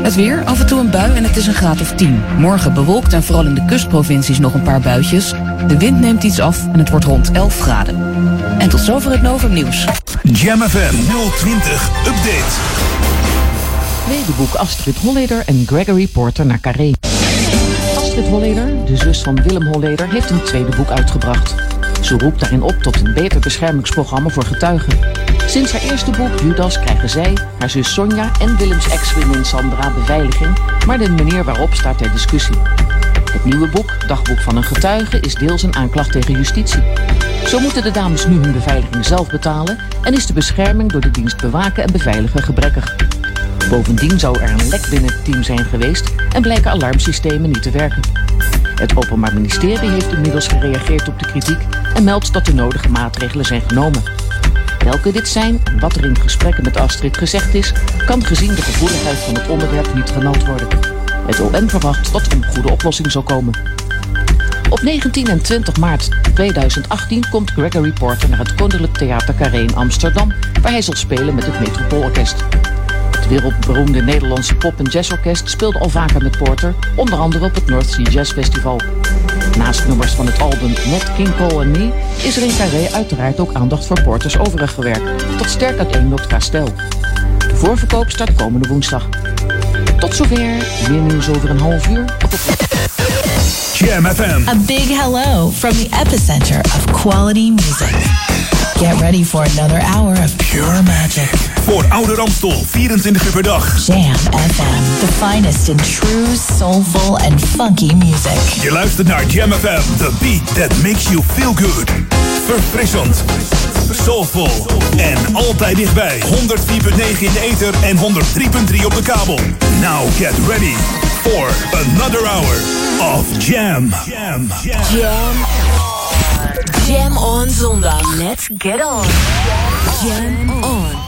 Het weer, af en toe een bui en het is een graad of 10. Morgen bewolkt en vooral in de kustprovincies nog een paar buitjes. De wind neemt iets af en het wordt rond 11 graden. En tot zover het Novum Nieuws. Jam FM 020 Update. Tweede boek Astrid Holleder en Gregory Porter naar Carré. Astrid Holleder, de zus van Willem Holleder, heeft een tweede boek uitgebracht. Ze roept daarin op tot een beter beschermingsprogramma voor getuigen. Sinds haar eerste boek Judas krijgen zij, haar zus Sonja en Willems ex-vriendin Sandra beveiliging, maar de manier waarop staat ter discussie. Het nieuwe boek, Dagboek van een getuige, is deels een aanklacht tegen justitie. Zo moeten de dames nu hun beveiliging zelf betalen en is de bescherming door de dienst bewaken en beveiligen gebrekkig. Bovendien zou er een lek binnen het team zijn geweest en blijken alarmsystemen niet te werken. Het Openbaar Ministerie heeft inmiddels gereageerd op de kritiek en meldt dat de nodige maatregelen zijn genomen. Welke dit zijn wat er in gesprekken met Astrid gezegd is, kan gezien de gevoeligheid van het onderwerp niet gemeld worden. Het OM verwacht dat een goede oplossing zal komen. Op 19 en 20 maart 2018 komt Gregory Porter naar het Koninklijk Theater Carré in Amsterdam, waar hij zal spelen met het Metropoolorkest. Het wereldberoemde Nederlandse pop- en jazzorkest speelde al vaker met Porter, onder andere op het North Sea Jazz Festival. Naast nummers van het album Net King Cole and Me is er in Carré uiteraard ook aandacht voor Porters overige werk, dat sterk uiteenloopt qua stijl. De voorverkoop start komende woensdag. Tot zover, meer nieuws over een half uur. Op het... Jam FM. A big hello from the epicenter of quality music. Get ready for another hour of pure magic. Voor Ouder Amstel, 24 uur per dag. Jam FM, the finest in true, soulful and funky music. Je luistert naar Jam FM, the beat that makes you feel good. Verfrissend, soulful en altijd dichtbij. 104.9 in de ether en 103.3 op de kabel. Now get ready for another hour of Jam. Jam. Jam. Jam on zondag. Let's get on. Jam on.